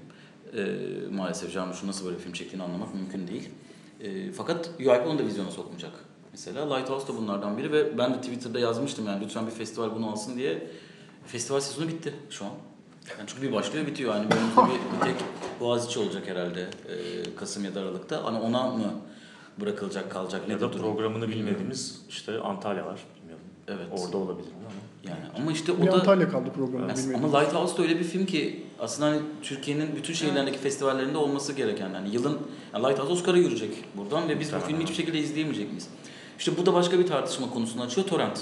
Ee, maalesef Jarmusch'un nasıl böyle bir film çektiğini anlamak mümkün değil. Ee, fakat UIP onu da vizyona sokmayacak. Mesela Lighthouse da bunlardan biri ve ben de Twitter'da yazmıştım yani lütfen bir festival bunu alsın diye. Festival sezonu bitti şu an. Yani çünkü bir başlıyor bitiyor. Yani önümüzde bir, bir tek Boğaziçi olacak herhalde ee, Kasım ya da Aralık'ta. Hani ona mı bırakılacak kalacak Ya nedir da durum? programını bilmediğimiz işte Antalya var. Bilmiyorum. Evet. Orada olabilir mi ama. Yani ama işte Bir o da Antalya kaldı programı Yes, bilmiyorum. Ama Lighthouse da öyle bir film ki aslında hani Türkiye'nin bütün şehirlerindeki festivallerinde olması gereken yani yılın yani Lighthouse Oscar'a yürüyecek buradan ve biz bu Tamam. filmi hiçbir şekilde izleyemeyecek miyiz? İşte bu da başka bir tartışma konusunu açıyor. Torrent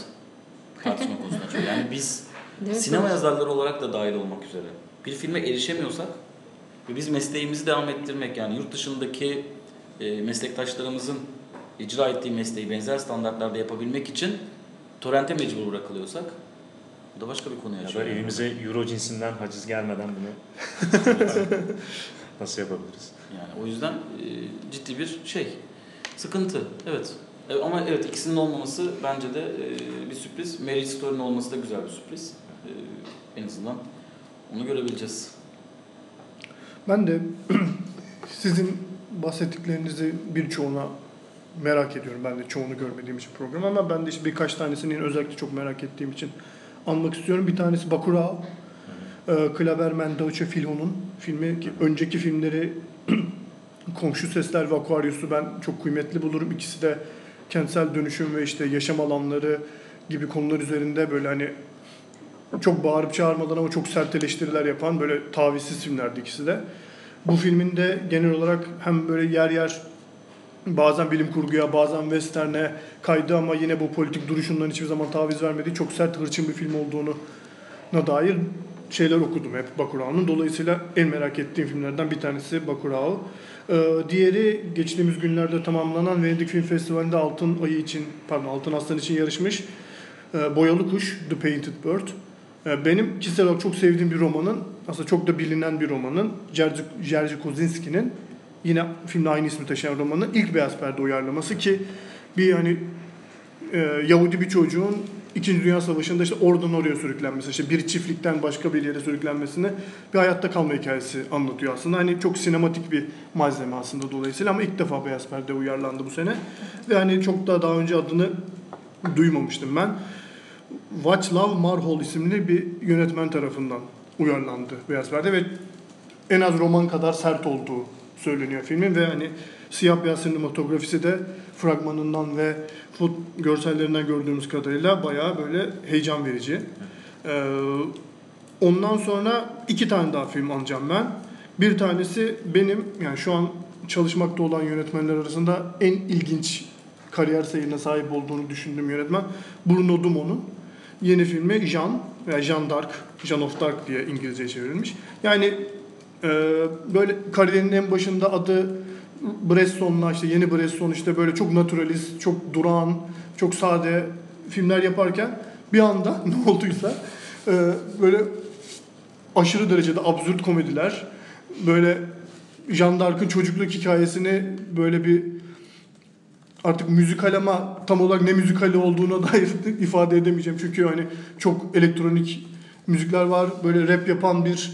tartışma konusunu açıyor. Yani biz sinema yazarları olarak da dahil olmak üzere bir filme erişemiyorsak ve biz mesleğimizi devam ettirmek yani yurt dışındaki e, meslektaşlarımızın icra ettiği mesleği benzer standartlarda yapabilmek için torrente mecbur bırakılıyorsak bu da başka bir konuya Ya açıyor. da evimize euro cinsinden haciz gelmeden bunu nasıl yapabiliriz? Yani o yüzden e, ciddi bir şey. Sıkıntı. Evet. E, ama evet ikisinin olmaması bence de e, bir sürpriz. Marriage Story'nin olması da güzel bir sürpriz. E, en azından onu görebileceğiz. Ben de sizin bahsettiklerinizi birçoğuna merak ediyorum. Ben de çoğunu görmediğim için program ama ben de işte birkaç tanesini özellikle çok merak ettiğim için anmak istiyorum. Bir tanesi Bacurau. Ee, Klaverman Deutsche Filho'nun filmi ki önceki filmleri Komşu Sesler ve Aquarius'u ben çok kıymetli bulurum. İkisi de kentsel dönüşüm ve işte yaşam alanları gibi konular üzerinde böyle hani çok bağırıp çağırmadan ama çok sert eleştiriler yapan böyle tavizsiz filmlerdi ikisi de. Bu filmin de genel olarak hem böyle yer yer bazen bilim kurguya bazen western'e kaydı ama yine bu politik duruşundan hiçbir zaman taviz vermediği çok sert hırçın bir film olduğunu dair şeyler okudum hep Bakurau'nun. Dolayısıyla en merak ettiğim filmlerden bir tanesi Bakurau. Ee, diğeri geçtiğimiz günlerde tamamlanan Venedik Film Festivali'nde Altın Ayı için, pardon Altın Aslan için yarışmış ee, Boyalı Kuş, The Painted Bird. Ee, benim kişisel olarak çok sevdiğim bir romanın, aslında çok da bilinen bir romanın, Jerzy, Jerzy Kosinski'nin yine filmde aynı ismi taşıyan romanın ilk Beyaz Perde uyarlaması ki bir hani e, Yahudi bir çocuğun İkinci Dünya Savaşı'nda işte oradan oraya sürüklenmesi, işte bir çiftlikten başka bir yere sürüklenmesini bir hayatta kalma hikayesi anlatıyor aslında. Hani çok sinematik bir malzeme aslında dolayısıyla ama ilk defa Beyaz Perde uyarlandı bu sene. Ve hani çok da daha önce adını duymamıştım ben. Václav Marhol isimli bir yönetmen tarafından uyarlandı Beyaz Perde ve en az roman kadar sert olduğu söyleniyor filmin ve hani siyah beyaz sinematografisi de fragmanından ve fot görsellerinden gördüğümüz kadarıyla bayağı böyle heyecan verici. Ee, ondan sonra iki tane daha film alacağım ben. Bir tanesi benim yani şu an çalışmakta olan yönetmenler arasında en ilginç kariyer seyirine sahip olduğunu düşündüğüm yönetmen Bruno Dumont'un yeni filmi Jean veya Jean d'Arc, Jean of Dark diye İngilizceye çevrilmiş. Yani e, böyle kariyerinin en başında adı Bresson'la işte yeni Bresson işte böyle çok naturalist, çok durağan, çok sade filmler yaparken bir anda ne olduysa e, böyle aşırı derecede absürt komediler, böyle Jean d'Arc'ın çocukluk hikayesini böyle bir artık müzikal ama tam olarak ne müzikali olduğuna dair ifade edemeyeceğim. Çünkü hani çok elektronik müzikler var. Böyle rap yapan bir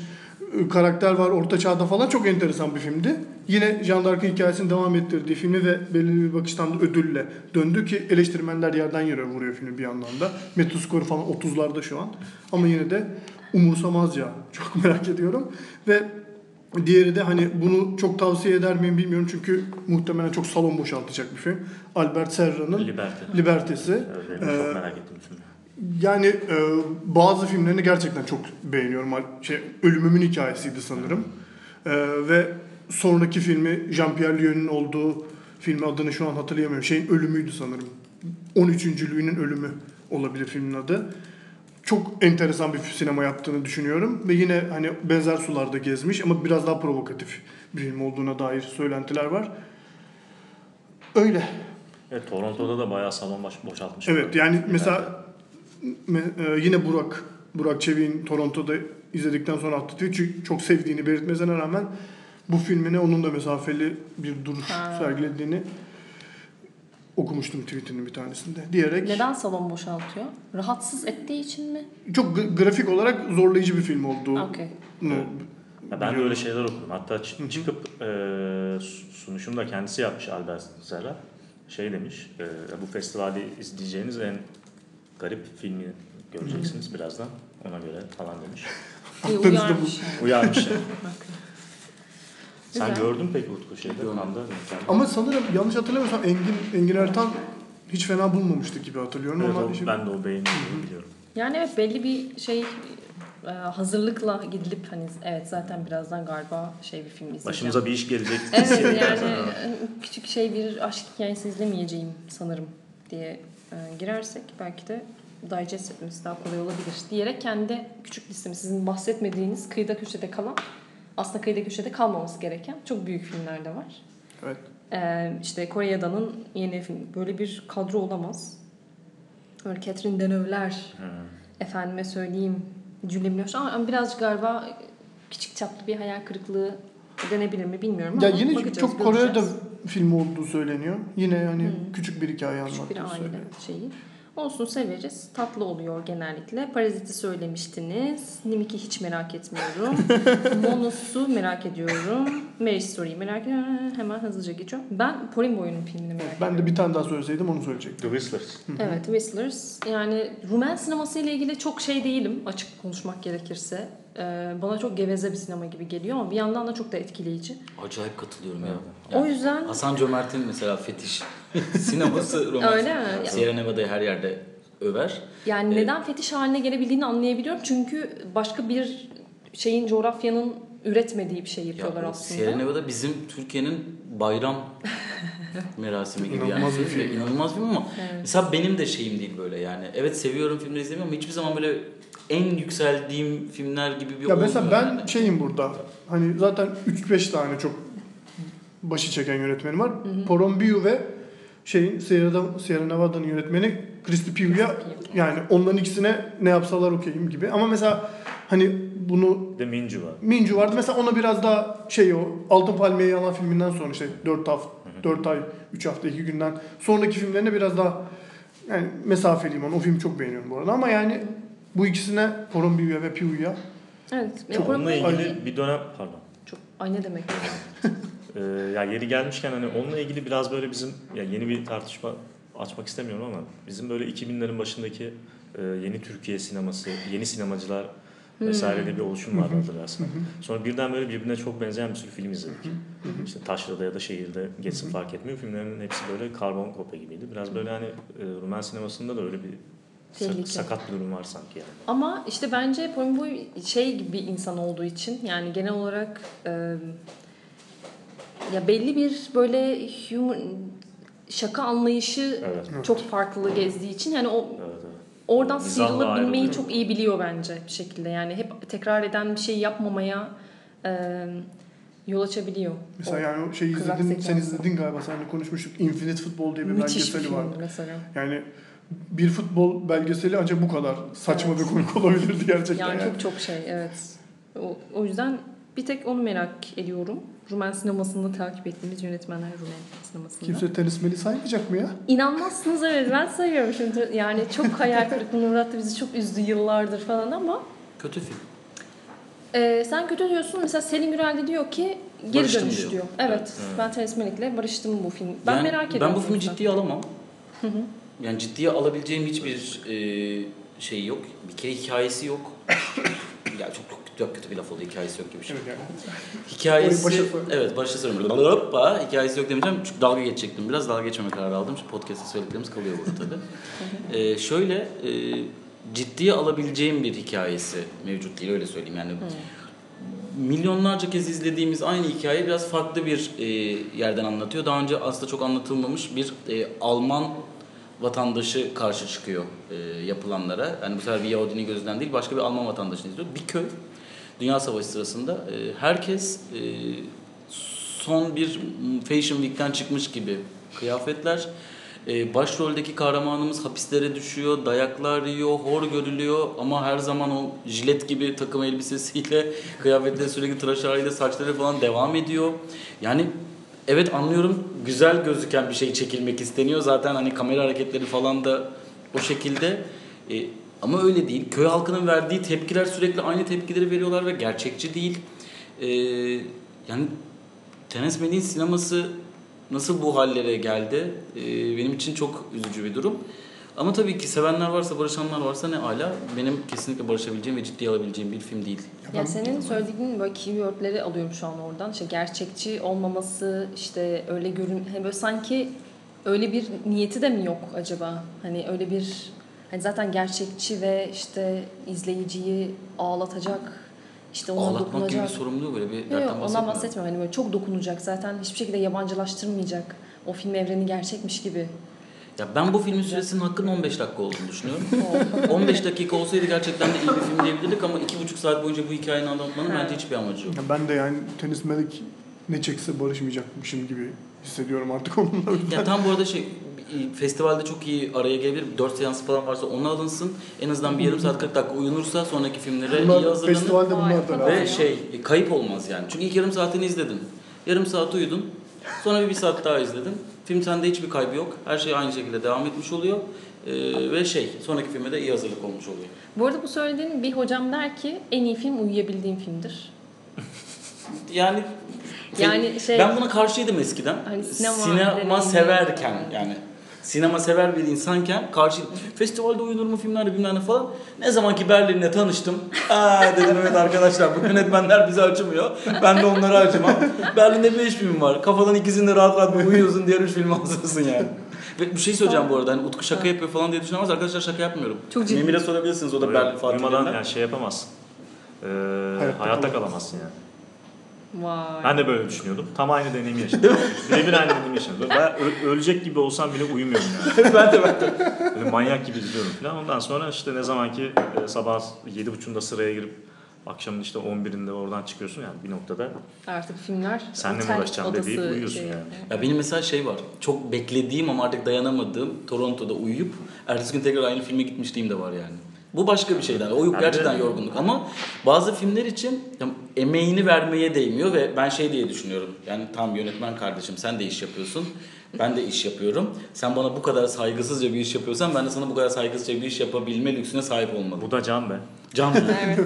karakter var orta çağda falan. Çok enteresan bir filmdi. Yine Jean d'Arc'ın hikayesini devam ettirdiği filmi ve belirli bir bakıştan da ödülle döndü ki eleştirmenler yerden yere vuruyor filmi bir yandan da. Metascore falan 30'larda şu an. Ama yine de umursamazca çok merak ediyorum. Ve Diğeri de hani bunu çok tavsiye eder miyim bilmiyorum çünkü muhtemelen çok salon boşaltacak bir film. Albert Serra'nın Liberte. Libertesi. Evet, benim Ee, çok merak ettiğim film. Yani e, bazı filmlerini gerçekten çok beğeniyorum. Şey, Ölümümün hikayesiydi sanırım. E, ve sonraki filmi Jean-Pierre Lyon'un olduğu Filmin adını şu an hatırlayamıyorum. Şeyin ölümüydü sanırım. 13. Louis'nin ölümü olabilir filmin adı. Çok enteresan bir sinema yaptığını düşünüyorum. Ve yine hani benzer sularda gezmiş ama biraz daha provokatif bir film olduğuna dair söylentiler var. Öyle. Evet, Toronto'da da bayağı salon boşaltmış. Evet yani mesela me- yine Burak Burak Çevik'in Toronto'da izledikten sonra attığı tweet çünkü çok sevdiğini belirtmesine rağmen bu filmine onun da mesafeli bir duruş Ha. sergilediğini okumuştum tweetinin bir tanesinde. Diyerek Neden salon boşaltıyor? Rahatsız ettiği için mi? çok gra- grafik olarak zorlayıcı bir film olduğu. Okey. Ya ben de öyle şeyler okudum. Hatta çı- çıkıp e, su- sunuşunu da kendisi yapmış Albert Zera. Şey demiş, e, bu festivali izleyeceğiniz en garip filmi göreceksiniz birazdan. Ona göre falan demiş. Aklınızda uyarmış. yani. Uyarmış yani. Sen Güzel. gördün mü peki Utku şeyde? Kanda, Ama sanırım yanlış hatırlamıyorsam Engin Engin Ertan hiç fena bulmamıştı gibi hatırlıyorum Evet, ama o, şimdi- ben de o beğendiğimi biliyorum. Yani evet belli bir şey e, hazırlıkla gidilip hani evet zaten birazdan galiba şey bir film izleyeceğim. Başımıza bir iş gelecek. Evet yani e, küçük şey bir aşk hikayesi izlemeyeceğim sanırım diye e, girersek belki de digest etmesi daha kolay olabilir diyerek kendi küçük listemi sizin bahsetmediğiniz kıyıda köşede kalan aslında kıyıda köşede kalmaması gereken çok büyük filmler de var. Evet. Ee, işte Kore Yada'nın yeni film. Böyle bir kadro olamaz. Böyle Catherine Deneuve'ler, Hı. efendime söyleyeyim Julie Binoche ama birazcık galiba küçük çaplı bir hayal kırıklığı denebilir mi bilmiyorum Ya ama yine bakacağız, çok Kore'de göreceğiz. film olduğu söyleniyor. Yine yani Hmm. küçük bir hikaye Küçük bir anlattığı aile söyleniyor. şeyi. Olsun severiz. Tatlı oluyor genellikle. Parazit'i söylemiştiniz. Nimik'i hiç merak etmiyorum. Monos'u merak ediyorum. Mary Story'yi merak ediyorum. Hemen hızlıca geçiyorum. Ben Pauline Boy'un filmini merak ediyorum. Ben de bir tane daha söyleseydim onu söyleyecektim. The Whistlers. Evet, Whistlers. Yani Rumen sineması ile ilgili çok şey değilim açık konuşmak gerekirse. Ee, bana çok geveze bir sinema gibi geliyor ama bir yandan da çok da etkileyici. Acayip katılıyorum ya. O Yani yüzden Hasan Cömert'in mesela fetiş sineması romans. öyle mi? Sierra Nevada'yı her yerde över. Yani Evet. neden fetiş haline gelebildiğini anlayabiliyorum. Çünkü başka bir şeyin coğrafyanın üretmediği bir şey yapıyorlar Ya, aslında. Sierra Nevada bizim Türkiye'nin bayram merasimi gibi İnanılmaz yani. bir film. İnanılmaz bir film ama Evet. mesela benim de şeyim değil böyle yani. Evet seviyorum filmleri izlemiyorum ama hiçbir zaman böyle en yükseldiğim filmler gibi bir Ya mesela ben yani. şeyim burada. Hani zaten 3-5 tane çok başı çeken yönetmeni var. Porombiu ve şeyin Sierra, Sierra Nevada'nın yönetmeni Christy Pugh'ya yani onların ikisine ne yapsalar okeyim gibi. Ama mesela hani bunu The Minju var. Minju vardı. Mesela ona biraz daha şey o Altın Palmiye'yi alan filminden sonra işte 4 hafta 4 ay 3 hafta 2 günden sonraki filmlerine biraz daha yani mesafeliyim onu. O filmi çok beğeniyorum bu arada ama yani bu ikisine Porombiu'ya ve Pugh'ya Evet. Çok- Onunla ilgili bir dönem pardon. Çok ay ne demek? Ee, ya yeri gelmişken hani onunla ilgili biraz böyle bizim ya yeni bir tartışma açmak istemiyorum ama bizim böyle 2000'lerin başındaki e, yeni Türkiye sineması, yeni sinemacılar vesaire diye bir oluşum vardı hatırlarsın. Sonra birden böyle birbirine çok benzeyen bir sürü film izledik. İşte Taşra'da ya da şehirde geçsin fark etmiyor. Filmlerin hepsi böyle karbon kopya gibiydi. Biraz böyle hani e, Rumen sinemasında da öyle bir Tehlike. sakat bir durum var sanki yani. Ama işte bence Pauline Boy şey gibi bir insan olduğu için yani genel olarak e, ya belli bir böyle humor, şaka anlayışı Evet. çok farklı gezdiği için yani o Evet, evet. oradan Mizahla sıyrılabilmeyi ayrılıyor. çok iyi biliyor bence bir şekilde. Yani hep tekrar eden bir şey yapmamaya e, yol açabiliyor. Mesela O yani o şeyi izledin, sen izledin galiba seninle konuşmuştuk. Infinite Football diye bir Müthiş bir belgeseli film var. mesela. Yani bir futbol belgeseli ancak bu kadar saçma Evet. ve komik olabilirdi gerçekten. Yani yani. çok çok şey evet. O, o yüzden bir tek onu merak ediyorum. Rumen sinemasında takip ettiğimiz yönetmenler Rumen sinemasında. Kimse tenis meli saymayacak mı ya? İnanmazsınız evet ben sayıyorum şimdi. Yani çok hayal kırıklığına uğrattı bizi çok üzdü yıllardır falan ama Kötü film. e, sen kötü diyorsun mesela Selin Gürel de diyor ki geri Barıştım dönüş diyor. diyor. Evet, Evet. ben Teres Melek'le barıştım bu film. Ben Yani merak ediyorum. Ben bu filmi ciddiye alamam. Yani ciddiye alabileceğim hiçbir e, şey yok. Bir kere hikayesi yok. ya çok, çok, çok kötü bir laf oldu. Hikayesi yok gibi bir şey. Evet yani. Hikayesi... Başa evet başta söylüyorum. Hoppa hikayesi yok demeyeceğim. Çünkü dalga geçecektim biraz. Dalga geçmeme kararı aldım. Çünkü podcast'ta söylediklerimiz kalıyor burada tabii. e, şöyle e, ciddiye alabileceğim bir hikayesi mevcut değil öyle söyleyeyim. Yani milyonlarca kez izlediğimiz aynı hikayeyi biraz farklı bir e, yerden anlatıyor. Daha önce aslında çok anlatılmamış bir e, Alman vatandaşı karşı çıkıyor e, yapılanlara. Yani bu sefer bir Yahudinin gözünden değil başka bir Alman vatandaşını izliyor. Bir köy Dünya Savaşı sırasında e, herkes e, son bir Fashion Week'ten çıkmış gibi kıyafetler. E, başroldeki kahramanımız hapislere düşüyor, dayaklar yiyor, hor görülüyor ama her zaman o jilet gibi takım elbisesiyle, kıyafetleri sürekli tıraş haliyle, saçları falan devam ediyor. Yani evet anlıyorum güzel gözüken bir şey çekilmek isteniyor. Zaten hani kamera hareketleri falan da o şekilde. E, ama öyle değil. Köy halkının verdiği tepkiler sürekli aynı tepkileri veriyorlar ve gerçekçi değil. E, yani Terence sineması nasıl bu hallere geldi? E, benim için çok üzücü bir durum. Ama tabii ki sevenler varsa, barışanlar varsa ne ala. Benim kesinlikle barışabileceğim ve ciddiye alabileceğim bir film değil. Yani senin söylediğin böyle keywordleri alıyorum şu an oradan. İşte gerçekçi olmaması, işte öyle görün, hani böyle sanki öyle bir niyeti de mi yok acaba? Hani öyle bir hani zaten gerçekçi ve işte izleyiciyi ağlatacak, işte ona Ağlatmak gibi dokunacak. bir sorumluluğu böyle bir dertten yok ondan bahsetmiyorum. bahsetmiyorum. Hani böyle çok dokunacak zaten hiçbir şekilde yabancılaştırmayacak. O film evreni gerçekmiş gibi. Ya ben bu filmin süresinin hakkının 15 dakika olduğunu düşünüyorum. 15 dakika olsaydı gerçekten de iyi bir film diyebilirdik ama 2,5 saat boyunca bu hikayeyi anlatmanın bence hiçbir amacı yok. Ya ben de yani Tenis Melik ne çekse barışmayacakmışım gibi hissediyorum artık onunla. Ya tam bu arada şey festivalde çok iyi araya gelebilir. 4 seansı falan varsa onu alınsın. En azından bir yarım saat 40 dakika uyunursa sonraki filmlere iyi Bunlar, hazırlanın. festivalde Vay, bunlar da. Ve şey kayıp olmaz yani. Çünkü ilk yarım saatini izledin. Yarım saat uyudun. Sonra bir, bir saat daha izledin. Film sende hiçbir kaybı yok. Her şey aynı şekilde devam etmiş oluyor. Ee, ve şey sonraki filme de iyi hazırlık olmuş oluyor. Bu arada bu söylediğin bir hocam der ki en iyi film uyuyabildiğim filmdir. Yani Yani şey- ben buna karşıydım eskiden. Hani sinema sinema severken yani sinema sever bir insanken karşı festivalde uyunur mu filmlerde bilmem ne falan. Ne zaman ki Berlin'le tanıştım. Aa dedim evet arkadaşlar bu yönetmenler bizi acımıyor. Ben de onları acımam. Berlin'de 5 film var. Kafadan ikisinde rahat rahat bir uyuyorsun diğer 3 filmi hazırsın yani. Ve bir şey söyleyeceğim bu arada. Hani Utku şaka yapıyor falan diye düşünemez. Arkadaşlar şaka yapmıyorum. Çok ciddi. Memir'e sorabilirsiniz o da Berlin Uyumadan Fatih'lerinden. yani şey yapamazsın. Ee, Hayatta hayatta, kalamazsın yani. Vay. Ben de böyle düşünüyordum. Tam aynı deneyimi yaşadım. Birebir aynı deneyimi yaşadım. Ben ö- ölecek gibi olsam bile uyumuyorum yani. ben de ben de. Böyle manyak gibi izliyorum falan. Ondan sonra işte ne zaman ki e, sabah 7.30'da sıraya girip akşamın işte 11'inde oradan çıkıyorsun yani bir noktada Artık filmler Senle mi uğraşacağım deyip uyuyorsun şey yani. Ya benim mesela şey var. Çok beklediğim ama artık dayanamadığım Toronto'da uyuyup ertesi gün tekrar aynı filme gitmişliğim de var yani. Bu başka bir şeyden. O Ben gerçekten yorgunluk ama bazı filmler için emeğini vermeye değmiyor ve ben şey diye düşünüyorum. Yani tam yönetmen kardeşim sen de iş yapıyorsun. Ben de iş yapıyorum. Sen bana bu kadar saygısızca bir iş yapıyorsan ben de sana bu kadar saygısızca bir iş yapabilme lüksüne sahip olmalıyım. bu da can be. Can Evet.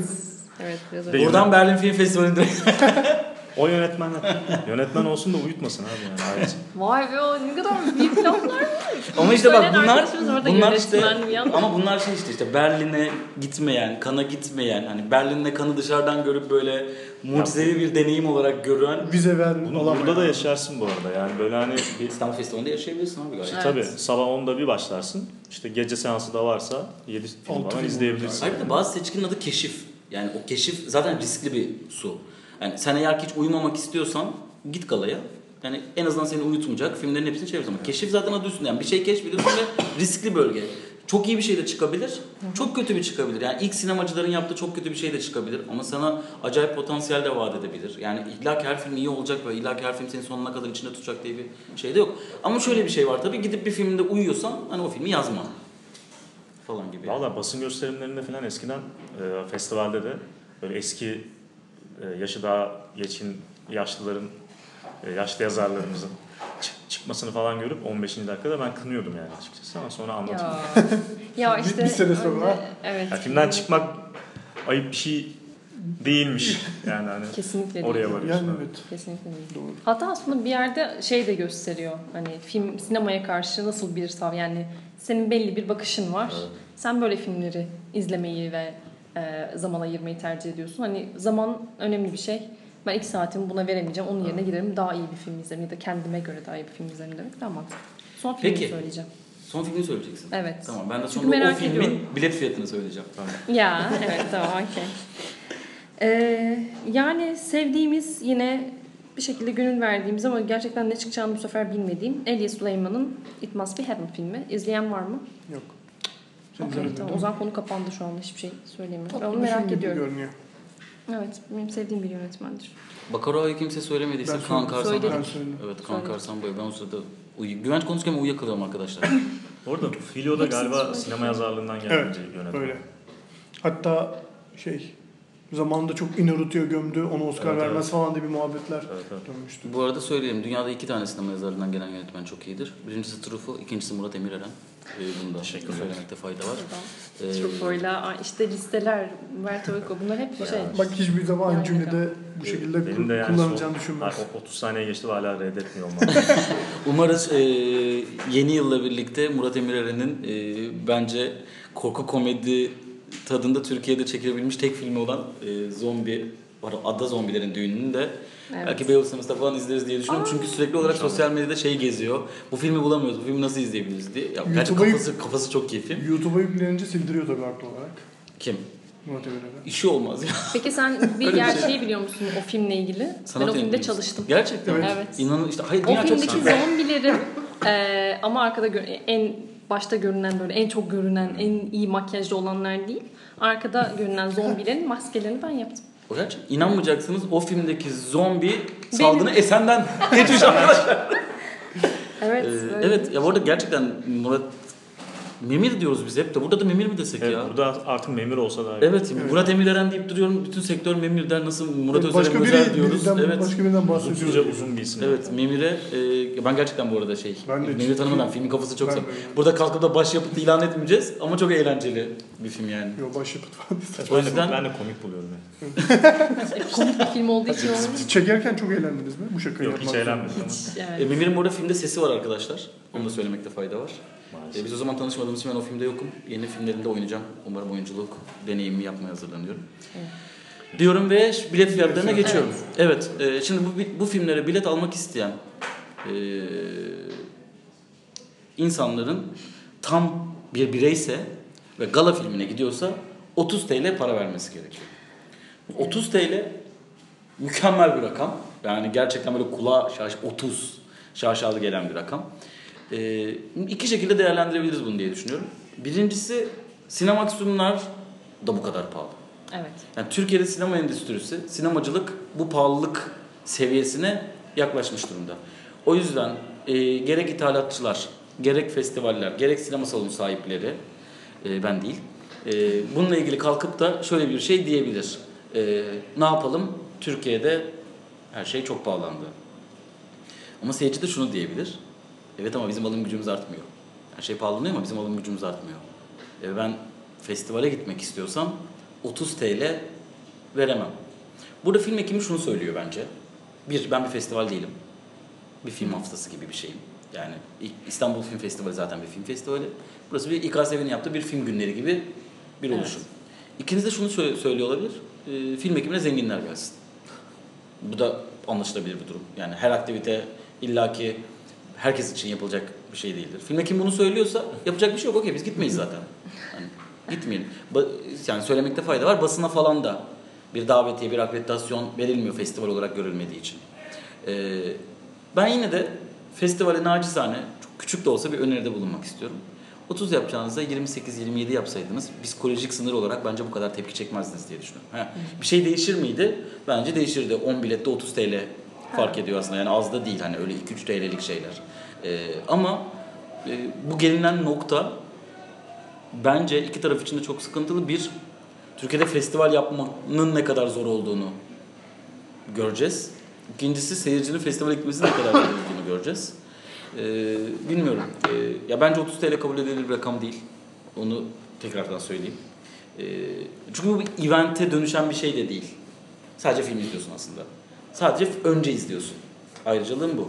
Evet biraz öyle. Değil. Buradan Berlin Film Festivali'nde O yönetmen yönetmen olsun da uyutmasın abi yani. Hayat. Vay be o ne kadar büyük planlar var. Ama işte bak bunlar bunlar işte ama bunlar şey işte işte Berlin'e gitmeyen, kana gitmeyen, hani Berlin'le kanı dışarıdan görüp böyle mucizevi bir deneyim olarak gören Vize ver, Bunu alamayan. burada da yaşarsın bu arada yani böyle hani bir İstanbul Festivali'nde yaşayabilirsin abi gayet. Evet. Tabii sabah 10'da bir başlarsın. İşte gece seansı da varsa 7 film Altı falan izleyebilirsin. Hayır da bazı seçkinin adı keşif. Yani o keşif zaten riskli bir su. Yani sen eğer ki hiç uyumamak istiyorsan git galaya. Yani en azından seni uyutmayacak filmlerin hepsini çeviririz ama keşif zaten adı üstünde. Yani bir şey keşfediyorsun ve riskli bölge. Çok iyi bir şey de çıkabilir, çok kötü bir çıkabilir. Yani ilk sinemacıların yaptığı çok kötü bir şey de çıkabilir ama sana acayip potansiyel de vaat edebilir. Yani illa ki her film iyi olacak ve illa ki her film seni sonuna kadar içinde tutacak diye bir şey de yok. Ama şöyle bir şey var tabii gidip bir filmde uyuyorsan hani o filmi yazma falan gibi. Valla basın gösterimlerinde falan eskiden e, festivalde de böyle eski yaşı daha geçkin yaşlıların e, yaşlı yazarlarımızın çık- çıkmasını falan görüp 15. dakikada ben kınıyordum yani açıkçası ama sonra anladım. Ya. ya Bir- işte bir sene sonra. evet. Ya filmden çıkmak ayıp bir şey değilmiş yani hani Kesinlikle değil. oraya varıyorsun. Yani evet. Kesinlikle değil. Doğru. Hatta aslında bir yerde şey de gösteriyor. Hani film sinemaya karşı nasıl bir sav yani senin belli bir bakışın var. Evet. Sen böyle filmleri izlemeyi ve e, zaman ayırmayı tercih ediyorsun. Hani zaman önemli bir şey. Ben iki saatimi buna veremeyeceğim. Onun yerine giderim daha iyi bir film izlerim ya da kendime göre daha iyi bir film izlerim demek daha mantıklı. Son filmi Peki. söyleyeceğim. Son filmi söyleyeceksin. Evet. Tamam ben de Çünkü sonra o merak filmin ediyorum. bilet fiyatını söyleyeceğim. Tamam. Ya evet tamam okey. Ee, yani sevdiğimiz yine bir şekilde gönül verdiğimiz ama gerçekten ne çıkacağını bu sefer bilmediğim Elia Süleyman'ın It Must Be Heaven filmi. İzleyen var mı? Yok. İzlemedin tamam. O zaman konu kapandı şu anda hiçbir şey söyleyemiyorum. Ben onu film merak ediyorum. Görünüyor. Evet, benim sevdiğim bir yönetmendir. Bakaro'yu kimse söylemediyse Kaan. Karsan. Evet Kaan. Karsan boyu. Ben o sırada uyu... Güvenç konuşurken uyuyakalıyorum arkadaşlar. Orada Filio da galiba sinema yazarlığından gelen Evet, yönetmen. Öyle. Hatta şey zamanında çok Inarritu'ya gömdü. Ona Oscar Evet, vermez evet. falan diye bir muhabbetler Evet, evet. dönmüştü. Bu arada söyleyeyim. Dünyada iki tane sinema yazarlarından gelen yönetmen çok iyidir. Birincisi Truffaut, ikincisi Murat Emireren. Ee, bunu da Teşekkürler. söylemekte fayda var. Ee, Truffaut'la işte listeler, Umberto Eco bunlar hep şey. Bak hiçbir zaman aynı Yani cümlede bu şekilde Benim de yani kullanacağını o- 30 saniye geçti ve hala reddetmiyor olmam. Umarız e, yeni yılla birlikte Murat Emireren'in e, bence korku komedi tadında Türkiye'de çekilebilmiş tek filmi olan e, Zombi, var Ada Zombilerin Düğünü'nü de Evet. belki Beyoğlu Sineması'nda falan izleriz diye düşünüyorum. Çünkü sürekli olarak sosyal medyada şey geziyor. Bu filmi bulamıyoruz, bu filmi nasıl izleyebiliriz diye. Ya, gerçi kafası, kafası çok film. YouTube'a yüklenince sildiriyor tabii haklı olarak. Kim? İşi olmaz ya. Peki sen bir bir şey. gerçeği biliyor musun o filmle ilgili? Sanat ben o filmde çalıştım. Gerçekten mi? Evet. İnanın işte hayır O dünya çok filmdeki zombilerin eee, ama arkada gö- en başta görünen böyle en çok görünen en iyi makyajlı olanlar değil. Arkada görünen zombilerin maskelerini ben yaptım. O gerçek. İnanmayacaksınız o filmdeki zombi salgını Esen'den geçmiş arkadaşlar. Evet. Ee, evet ya bu arada gerçekten Murat Memir diyoruz biz hep de. Burada da Memir mi desek evet, ya? burada artık memur olsa daha iyi. Evet, Murat Emireren deyip duruyorum. Bütün sektör Memir der. Nasıl Murat başka Özel biri, diyoruz. birinden, Evet. başka birinden Uzunca bahsediyoruz. uzun bir isim. Evet Memir'e e, ben gerçekten bu arada şey Ben de Memir ciddi- tanımadan filmin kafası çok yani. Burada kalkıp da baş yapıt ilan etmeyeceğiz ama çok eğlenceli bir film yani. Yo başyapıt falan. O yüzden ben de komik buluyorum. Yani. Komik bir film olduğu için olmuş. Siz çekerken çok eğlendiniz mi? Bu şakayı Yok hiç eğlenmedim. Hiç, e, evet. Memir'in bu arada filmde sesi var arkadaşlar. Onu da söylemekte fayda var. Maalesef. E, biz o zaman tanışmadığımız için ben o filmde yokum. Yeni filmlerinde oynayacağım. Umarım oyunculuk deneyimi yapmaya hazırlanıyorum. Diyorum ve bilet fiyatlarına Evet. geçiyorum. Evet. e, şimdi bu, bu filmlere bilet almak isteyen e, insanların tam bir bireyse ve gala filmine gidiyorsa 30 TL para vermesi gerekiyor. 30 TL mükemmel bir rakam. Yani gerçekten böyle kulağa şaş 30 şaşalı gelen bir rakam. Ee, iki şekilde değerlendirebiliriz bunu diye düşünüyorum. Birincisi sinemaksimumlar da bu kadar pahalı. Evet. Yani Türkiye'de sinema endüstrisi, sinemacılık bu pahalılık seviyesine yaklaşmış durumda. O yüzden e, gerek ithalatçılar, gerek festivaller, gerek sinema salonu sahipleri, e, ben değil, e, bununla ilgili kalkıp da şöyle bir şey diyebilir. E, ne yapalım? Türkiye'de her şey çok pahalandı. Ama seyirci de şunu diyebilir. Evet ama bizim alım gücümüz artmıyor. Her şey pahalanıyor ama bizim alım gücümüz artmıyor. E, ben festivale gitmek istiyorsam 30 TL veremem. Burada film ekimi şunu söylüyor bence. Bir, ben bir festival değilim. Bir film haftası gibi bir şeyim. Yani İstanbul Film Festivali zaten bir film festivali. Burası bir İKSV'nin yaptığı bir film günleri gibi bir Evet. oluşum. İkiniz de şunu sö- söylüyor olabilir. E, film ekimine zenginler gelsin. Bu da anlaşılabilir bir durum. Yani her aktivite illaki herkes için yapılacak bir şey değildir. Film ekimi bunu söylüyorsa yapacak bir şey yok. Okey biz gitmeyiz zaten. Yani gitmeyelim. Ba- yani söylemekte fayda var. Basına falan da bir davetiye, bir akreditasyon verilmiyor festival olarak görülmediği için. Ee, ben yine de festivale nacizane, çok küçük de olsa bir öneride bulunmak istiyorum. 30 yapacağınızda 28-27 yapsaydınız psikolojik sınır olarak bence bu kadar tepki çekmezdiniz diye düşünüyorum. Ha, bir şey değişir miydi? Bence değişirdi. 10 bilette 30 TL fark ediyor aslında. Yani az da değil hani öyle 2-3 TL'lik şeyler. Ee, ama e, bu gelinen nokta bence iki taraf için de çok sıkıntılı. Bir, Türkiye'de festival yapmanın ne kadar zor olduğunu göreceğiz. İkincisi seyircinin festivale gitmesi ne kadar zor olduğunu göreceğiz. Ee, bilmiyorum. Ee, ya bence 30 TL kabul edilir bir rakam değil. Onu tekrardan söyleyeyim. Ee, çünkü bu bir evente dönüşen bir şey de değil. Sadece film izliyorsun aslında. Sadece önce izliyorsun. Ayrıcalığım bu.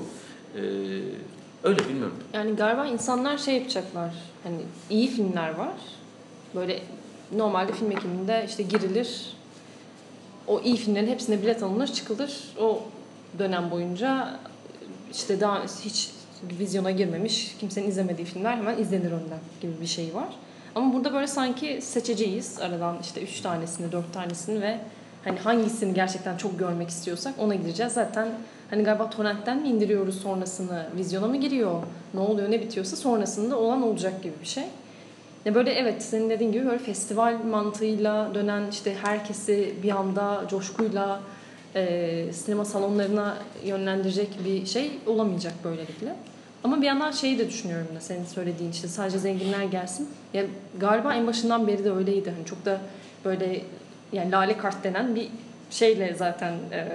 Ee, öyle bilmiyorum. Yani galiba insanlar şey yapacaklar. Hani iyi filmler var. Böyle normalde film ekiminde işte girilir. O iyi filmlerin hepsine bilet alınır, çıkılır. O dönem boyunca işte daha hiç vizyona girmemiş, kimsenin izlemediği filmler hemen izlenir önden gibi bir şey var. Ama burada böyle sanki seçeceğiz aradan işte üç tanesini, dört tanesini ve Hani hangisini gerçekten çok görmek istiyorsak ona gideceğiz. Zaten hani galiba torrentten mi indiriyoruz sonrasını, vizyona mı giriyor, ne oluyor ne bitiyorsa sonrasında olan olacak gibi bir şey. Ya böyle evet senin dediğin gibi böyle festival mantığıyla dönen işte herkesi bir anda coşkuyla e, sinema salonlarına yönlendirecek bir şey olamayacak böylelikle. Ama bir yandan şeyi de düşünüyorum da senin söylediğin işte sadece zenginler gelsin. Ya galiba en başından beri de öyleydi. Hani çok da böyle yani lale kart denen bir şeyle zaten e,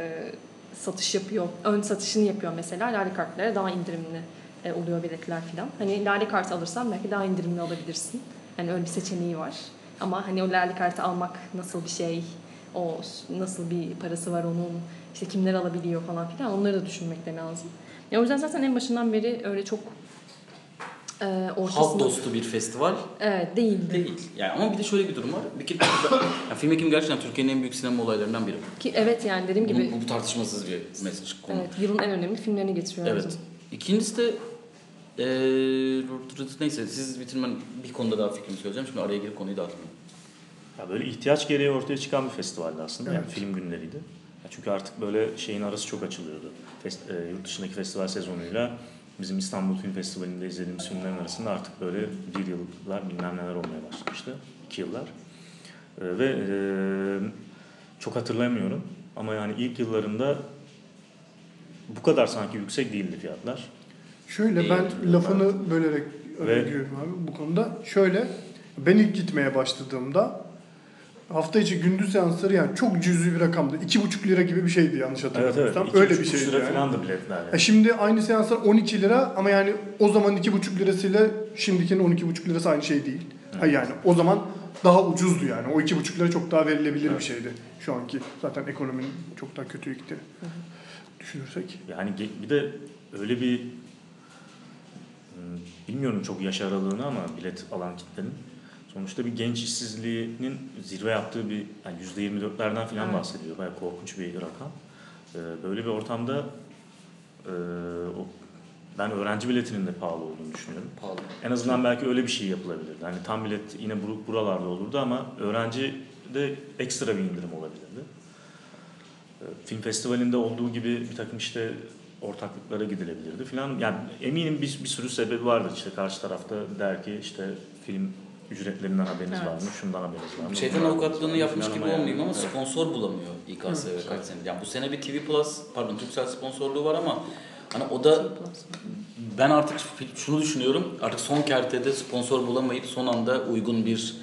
satış yapıyor. Ön satışını yapıyor mesela. Lale kartlara daha indirimli e, oluyor biletler falan. Hani lale kart alırsan belki daha indirimli alabilirsin. Hani öyle bir seçeneği var. Ama hani o lale kartı almak nasıl bir şey, o nasıl bir parası var onun, işte kimler alabiliyor falan filan onları da düşünmek de lazım. Ya o yüzden zaten en başından beri öyle çok e, ortasında... Halk dostu bir festival Evet değildi. değil. Yani ama bir de şöyle bir durum var. Bir kere yani film ekimi gerçekten Türkiye'nin en büyük sinema olaylarından biri. Ki evet yani dediğim gibi Bu, bu tartışmasız bir mesaj konu. evet, yılın en önemli filmlerini getiriyor. Evet. zaman. İkincisi de eee neyse siz bitirmen bir konuda daha fikrimi söyleyeceğim. Şimdi araya girip konuyu dağıtmayayım. Ya böyle ihtiyaç gereği ortaya çıkan bir festivaldi aslında. Yani Evet. film günleriydi. Ya çünkü artık böyle şeyin arası çok açılıyordu. Fest, e, yurt dışındaki festival sezonuyla bizim İstanbul Film Festivali'nde izlediğimiz filmlerin arasında artık böyle bir yıllar bilmem neler olmaya başlamıştı. iki yıllar. E, ve e, çok hatırlamıyorum ama yani ilk yıllarında bu kadar sanki yüksek değildi fiyatlar. Şöyle İyi ben lafını bölerek Ve- abi bu konuda. Şöyle ben ilk gitmeye başladığımda hafta içi gündüz seansları yani çok cüzi bir rakamdı. 2,5 lira gibi bir şeydi yanlış Evet evet. hatırlamıyorsam. İki, Öyle bir şeydi lira yani. falan da biletler yani. E şimdi aynı seanslar 12 lira ama yani o zaman 2,5 lirasıyla şimdikinin 12,5 lirası aynı şey değil. Ha yani o zaman daha ucuzdu yani. O 2,5 lira çok daha verilebilir bir şeydi şu anki. Zaten ekonominin çok daha kötüye gitti. Düşünürsek. Yani bir de öyle bir hmm, bilmiyorum çok yaş aralığını ama bilet alan kitlenin sonuçta bir genç işsizliğinin zirve yaptığı bir yani %24'lerden falan Evet. bahsediyor. Bayağı korkunç bir rakam. Ee, Böyle bir ortamda e, o, ben öğrenci biletinin de pahalı olduğunu düşünüyorum. Pahalı. En azından belki öyle bir şey yapılabilirdi. Hani tam bilet yine bur- buralarda olurdu ama öğrenci de ekstra bir indirim olabilirdi. Ee, Film festivalinde olduğu gibi bir takım işte ortaklıklara gidilebilirdi filan. Yani eminim bir, bir sürü sebebi vardır. İşte karşı tarafta der ki işte film ücretlerinden haberiniz Evet. var mı? Şundan haberiniz var mı? Şeytan avukatlığını yapmış gibi yani- olmayayım ama Evet. sponsor bulamıyor İKSV kaç senedir. Yani bu sene bir TV Plus, pardon Turkcell sponsorluğu var ama hani o da ben artık şunu düşünüyorum. Artık son kertede sponsor bulamayıp son anda uygun bir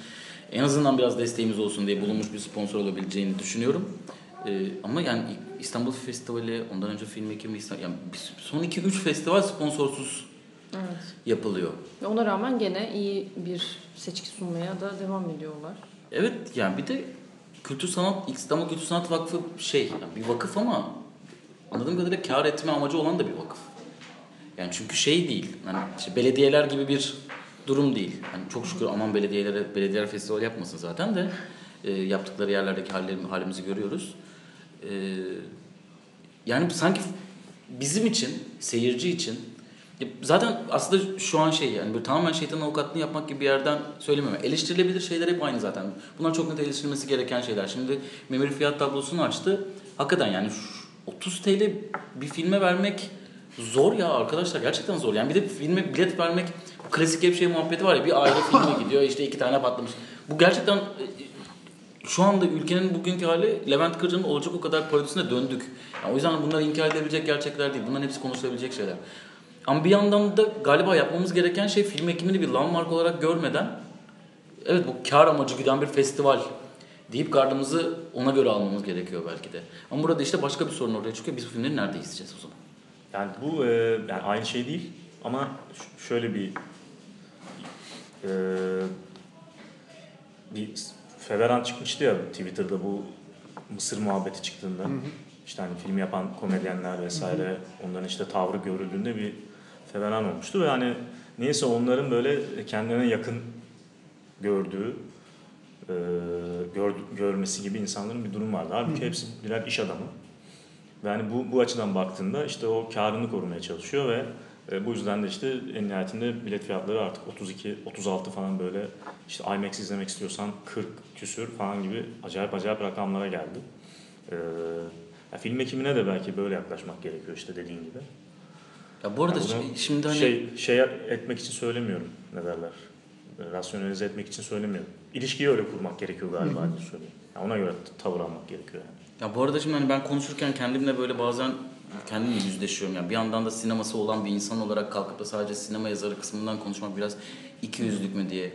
en azından biraz desteğimiz olsun diye bulunmuş bir sponsor olabileceğini düşünüyorum. Ee, ama yani İstanbul Festivali, ondan önce film ekimi, yani son 2-3 festival sponsorsuz Evet. yapılıyor. Ve ona rağmen gene iyi bir seçki sunmaya da devam ediyorlar. Evet yani bir de Kültür Sanat, İstanbul Kültür Sanat Vakfı şey yani bir vakıf ama anladığım kadarıyla kar etme amacı olan da bir vakıf. Yani çünkü şey değil, hani işte belediyeler gibi bir durum değil. Hani çok şükür aman belediyelere, belediyeler festival yapmasın zaten de e, yaptıkları yerlerdeki hallerimi, halimizi görüyoruz. E, yani sanki bizim için, seyirci için ya zaten aslında şu an şey yani böyle tamamen şeytanın avukatlığını yapmak gibi bir yerden söylememe. Eleştirilebilir şeyler hep aynı zaten. Bunlar çok net eleştirilmesi gereken şeyler. Şimdi memuri fiyat tablosunu açtı. Hakikaten yani şu 30 TL bir filme vermek zor ya arkadaşlar. Gerçekten zor. Yani bir de filme bilet vermek klasik hep şey muhabbeti var ya bir aile filme gidiyor işte iki tane patlamış. Bu gerçekten e, şu anda ülkenin bugünkü hali Levent Kırca'nın olacak o kadar parodisine döndük. Yani o yüzden bunlar inkar edilebilecek gerçekler değil. Bunların hepsi konuşulabilecek şeyler. Ama bir yandan da galiba yapmamız gereken şey film ekimini bir landmark olarak görmeden evet bu kar amacı güden bir festival deyip gardımızı ona göre almamız gerekiyor belki de. Ama burada işte başka bir sorun ortaya çıkıyor. Biz bu filmleri nerede izleyeceğiz o zaman? Yani bu e, yani aynı şey değil ama şöyle bir e, bir feveran çıkmıştı ya Twitter'da bu Mısır muhabbeti çıktığında. işte hani film yapan komedyenler vesaire onların işte tavrı görüldüğünde bir feveran olmuştu ve hani neyse onların böyle kendilerine yakın gördüğü e, gör, görmesi gibi insanların bir durum vardı. Halbuki hepsi birer iş adamı. Ve hani bu, bu açıdan baktığında işte o karını korumaya çalışıyor ve e, bu yüzden de işte en nihayetinde bilet fiyatları artık 32, 36 falan böyle işte IMAX izlemek istiyorsan 40 küsür falan gibi acayip acayip rakamlara geldi. Ee, ya film ekimine de belki böyle yaklaşmak gerekiyor işte dediğin gibi. Ya bu arada Ya bunu şi- şimdi hani şey şey etmek için söylemiyorum ne derler. Rasyonelize etmek için söylemiyorum. İlişkiyi öyle kurmak gerekiyor galiba diye söyleyeyim. Ya ona göre tavır almak gerekiyor yani. Ya bu arada şimdi hani ben konuşurken kendimle böyle bazen kendimle yüzleşiyorum. Yani bir yandan da sineması olan bir insan olarak kalkıp da sadece sinema yazarı kısmından konuşmak biraz iki yüzlük mü diye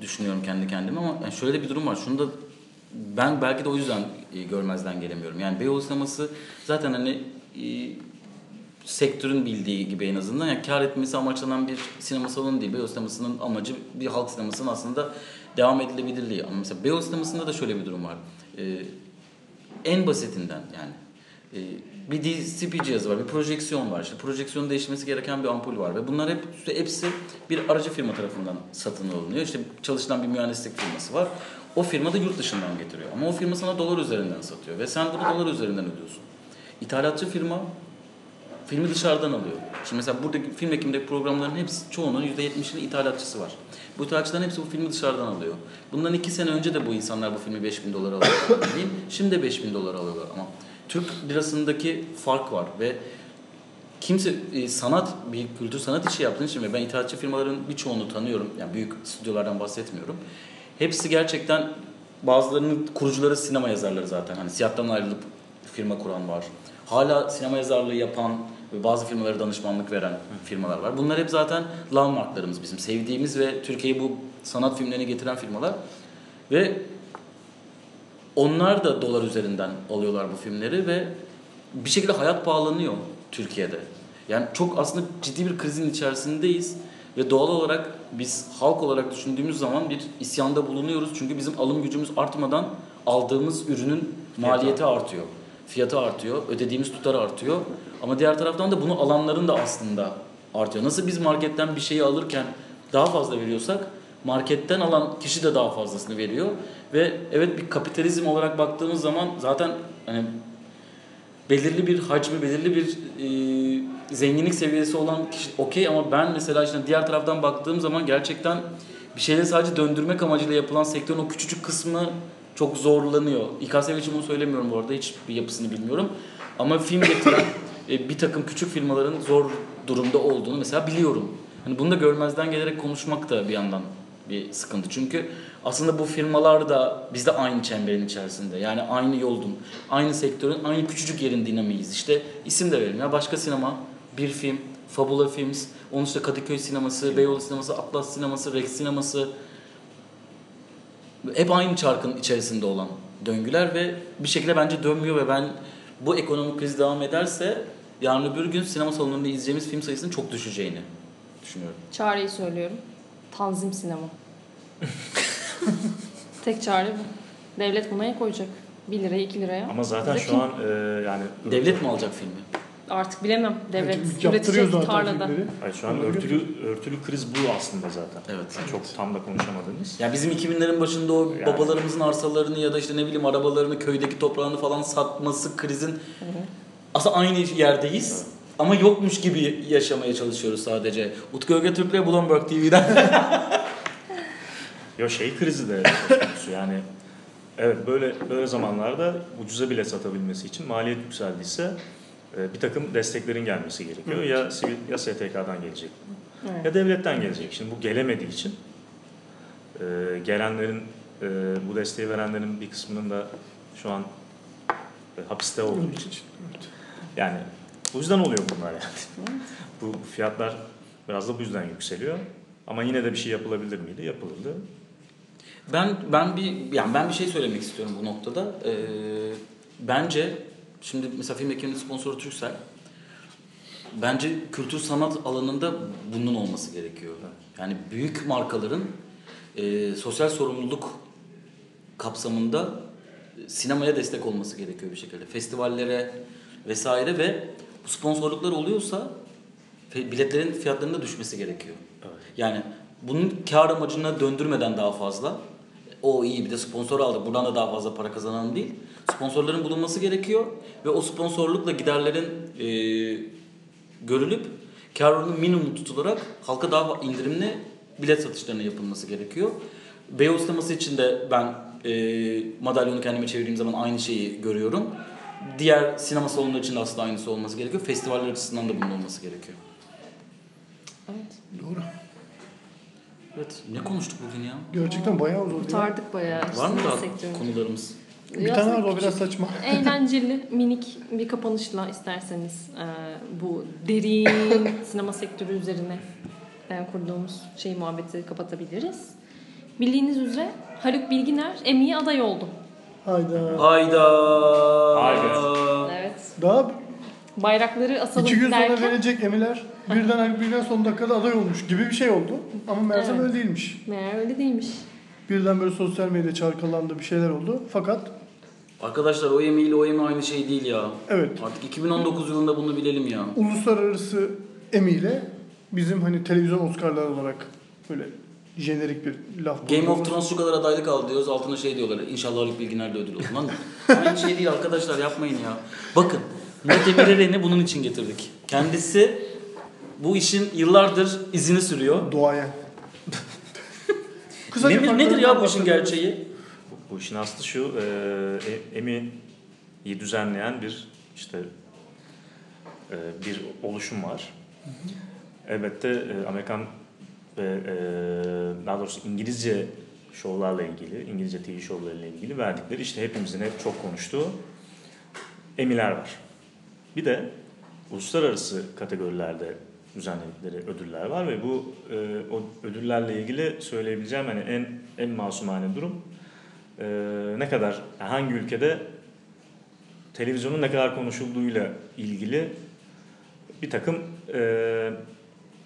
düşünüyorum kendi kendime ama yani şöyle de bir durum var. Şunu da ben belki de o yüzden e, görmezden gelemiyorum. Yani Beyoğlu sineması zaten hani e, sektörün bildiği gibi en azından yani kar etmesi amaçlanan bir sinema salonu değil. Beyoğlu sinemasının amacı bir halk sinemasının aslında devam edilebilirliği. Ama mesela Beyoğlu sinemasında da şöyle bir durum var. E, en basitinden yani e, bir DCP cihazı var, bir projeksiyon var. İşte projeksiyonun değişmesi gereken bir ampul var ve bunlar hep hepsi bir aracı firma tarafından satın alınıyor. İşte çalışılan bir mühendislik firması var. O firma da yurt dışından getiriyor. Ama o firma sana dolar üzerinden satıyor ve sen bunu dolar üzerinden ödüyorsun. İthalatçı firma filmi dışarıdan alıyor. Şimdi mesela buradaki film ekimindeki programların hepsi çoğunun %70'inin ithalatçısı var. Bu ithalatçıların hepsi bu filmi dışarıdan alıyor. Bundan iki sene önce de bu insanlar bu filmi 5000 dolara alıyorlar. Şimdi de 5000 dolara alıyorlar ama Türk lirasındaki fark var ve kimse e, sanat bir kültür sanat işi yaptığın için ve ben ithalatçı firmaların birçoğunu tanıyorum. Yani büyük stüdyolardan bahsetmiyorum. Hepsi gerçekten bazılarının kurucuları sinema yazarları zaten. Hani siyahtan ayrılıp firma kuran var. Hala sinema yazarlığı yapan bazı firmalara danışmanlık veren firmalar var. Bunlar hep zaten landmarklarımız bizim. Sevdiğimiz ve Türkiye'yi bu sanat filmlerini getiren firmalar. Ve onlar da dolar üzerinden alıyorlar bu filmleri ve bir şekilde hayat pahalanıyor Türkiye'de. Yani çok aslında ciddi bir krizin içerisindeyiz ve doğal olarak biz halk olarak düşündüğümüz zaman bir isyanda bulunuyoruz. Çünkü bizim alım gücümüz artmadan aldığımız ürünün maliyeti artıyor. Fiyatı artıyor, ödediğimiz tutar artıyor. Ama diğer taraftan da bunu alanların da aslında artıyor. Nasıl biz marketten bir şeyi alırken daha fazla veriyorsak marketten alan kişi de daha fazlasını veriyor. Ve evet bir kapitalizm olarak baktığımız zaman zaten hani belirli bir hacmi, belirli bir e, zenginlik seviyesi olan kişi okey ama ben mesela işte diğer taraftan baktığım zaman gerçekten bir şeyleri sadece döndürmek amacıyla yapılan sektörün o küçücük kısmı çok zorlanıyor. İKSV için bunu söylemiyorum bu arada hiçbir yapısını bilmiyorum. Ama film getiren e, bir takım küçük firmaların zor durumda olduğunu mesela biliyorum. Hani bunu da görmezden gelerek konuşmak da bir yandan bir sıkıntı. Çünkü aslında bu firmalar da biz de aynı çemberin içerisinde. Yani aynı yolun, aynı sektörün, aynı küçücük yerin dinamiyiz. İşte isim de verelim ya. Başka sinema, bir film, Fabula Films, onun işte Kadıköy sineması, Beyoğlu sineması, Atlas sineması, Rex sineması. Hep aynı çarkın içerisinde olan döngüler ve bir şekilde bence dönmüyor ve ben bu ekonomik kriz devam ederse yarın öbür gün sinema salonunda izleyeceğimiz film sayısının çok düşeceğini düşünüyorum. Çareyi söylüyorum. Tanzim sinema. Tek çare bu. Devlet buna el koyacak. 1 liraya 2 liraya. Ama zaten Bize şu kim- an e, yani Devlet mi alacak filmi? Artık bilemem. Devlet Yaptırıyor üretecek tarlada. Ay şu an örtülü örtülü kriz bu aslında zaten. Evet. Yani çok tam da konuşamadığımız. Ya bizim 2000'lerin başında o Yani. babalarımızın arsalarını ya da işte ne bileyim arabalarını, köydeki toprağını falan satması krizin aslında aynı yerdeyiz. Ama yokmuş gibi yaşamaya çalışıyoruz sadece. Utku Ögetürk'le Bloomberg TV'den. Ya şey krizi de yani evet böyle böyle zamanlarda ucuza bile satabilmesi için maliyet yükseldiyse bir takım desteklerin gelmesi gerekiyor. Ya sivil ya STK'dan gelecek Evet. ya devletten gelecek. Şimdi bu gelemediği için e, gelenlerin e, bu desteği verenlerin bir kısmının da şu an e, hapiste olduğu için Evet. yani bu yüzden oluyor bunlar yani. bu fiyatlar biraz da bu yüzden yükseliyor. Ama yine de bir şey yapılabilir miydi? Yapılırdı. Ben ben bir yani ben bir şey söylemek istiyorum bu noktada. Ee, bence şimdi mesela film ekibinin sponsoru Turkcell. Bence kültür sanat alanında bunun olması gerekiyor. Yani büyük markaların e, sosyal sorumluluk kapsamında sinemaya destek olması gerekiyor bir şekilde. Festivallere vesaire ve bu sponsorluklar oluyorsa biletlerin fiyatlarının da düşmesi gerekiyor. Evet. Yani bunun kar amacına döndürmeden daha fazla o iyi bir de sponsor aldık buradan da daha fazla para kazanalım değil. Sponsorların bulunması gerekiyor ve o sponsorlukla giderlerin e, görülüp kar oranı minimum tutularak halka daha indirimli bilet satışlarına yapılması gerekiyor. Beyoğlu sineması için de ben e, madalyonu kendime çevirdiğim zaman aynı şeyi görüyorum. Diğer sinema salonları için de aslında aynısı olması gerekiyor. Festivaller açısından da bunun olması gerekiyor. Evet. Doğru. Evet. Ne konuştuk bugün ya? Gerçekten bayağı ya. Kurtardık bayağı. Var mı daha konularımız? Bir tane var o biraz saçma. Eğlenceli, minik bir kapanışla isterseniz e, bu derin sinema sektörü üzerine e, kurduğumuz şey muhabbeti kapatabiliriz. Bildiğiniz üzere Haluk Bilginer Emmy'ye aday oldu. Hayda. Hayda. Haydi. Evet. Daha Bayrakları asalım iki gün sonra derken verecek emiler birden Bilginer son dakikada aday olmuş gibi bir şey oldu. Ama meğersem Evet. öyle değilmiş. meğer öyle değilmiş. Birden böyle sosyal medya çalkalandı bir şeyler oldu. Fakat Arkadaşlar o Emmy ile o Emmy aynı şey değil ya. evet Artık 2019 yılında bunu bilelim ya. uluslararası Emmy ile bizim hani televizyon Oscar'lar olarak böyle jenerik bir laf. Game of Thrones şu kadar adaylık aldı diyoruz. Altına şey diyorlar. İnşallah Haluk Bilginer de ödül olur. Lan aynı şey değil arkadaşlar yapmayın ya. Bakın Murat Emir Eren'i bunun için getirdik. Kendisi bu işin yıllardır izini sürüyor. Doğayan. Kısaca Nedir, nedir ya bu işin gerçeği? Bu işin aslı şu, e, e- Emmy'yi düzenleyen bir işte e, bir oluşum var. Elbette e, Amerikan ve e, daha doğrusu İngilizce şovlarla ilgili, İngilizce TV şovlarıyla ilgili verdikleri işte hepimizin hep çok konuştuğu Emmy'ler var. Bir de uluslararası kategorilerde düzenledikleri ödüller var ve bu e, o ödüllerle ilgili söyleyebileceğim hani en en masumane durum e, ne kadar hangi ülkede televizyonun ne kadar konuşulduğuyla ilgili bir takım e,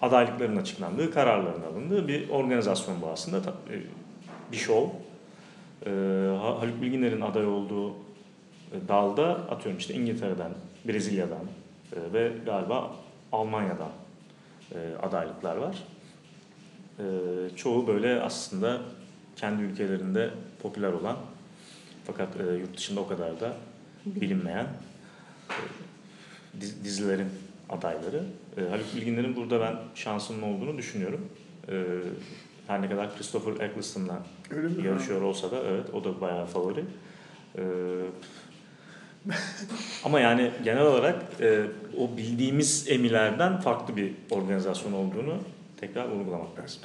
adaylıkların açıklandığı, kararların alındığı bir organizasyon bu aslında. E, bir şov. E, Ha- Haluk Bilginer'in aday olduğu e, dalda atıyorum işte İngiltere'den, Brezilya'dan e, ve galiba Almanya'dan e, adaylıklar var. E, çoğu böyle aslında kendi ülkelerinde popüler olan fakat e, yurt dışında o kadar da bilinmeyen e, diz- dizilerin adayları. E, Haluk Bilginer'in burada ben şansının olduğunu düşünüyorum. E, her ne kadar Christopher Eccleston'la yarışıyor olsa da evet o da bayağı favori. E, ama yani genel olarak e, o bildiğimiz emilerden farklı bir organizasyon olduğunu tekrar vurgulamak lazım.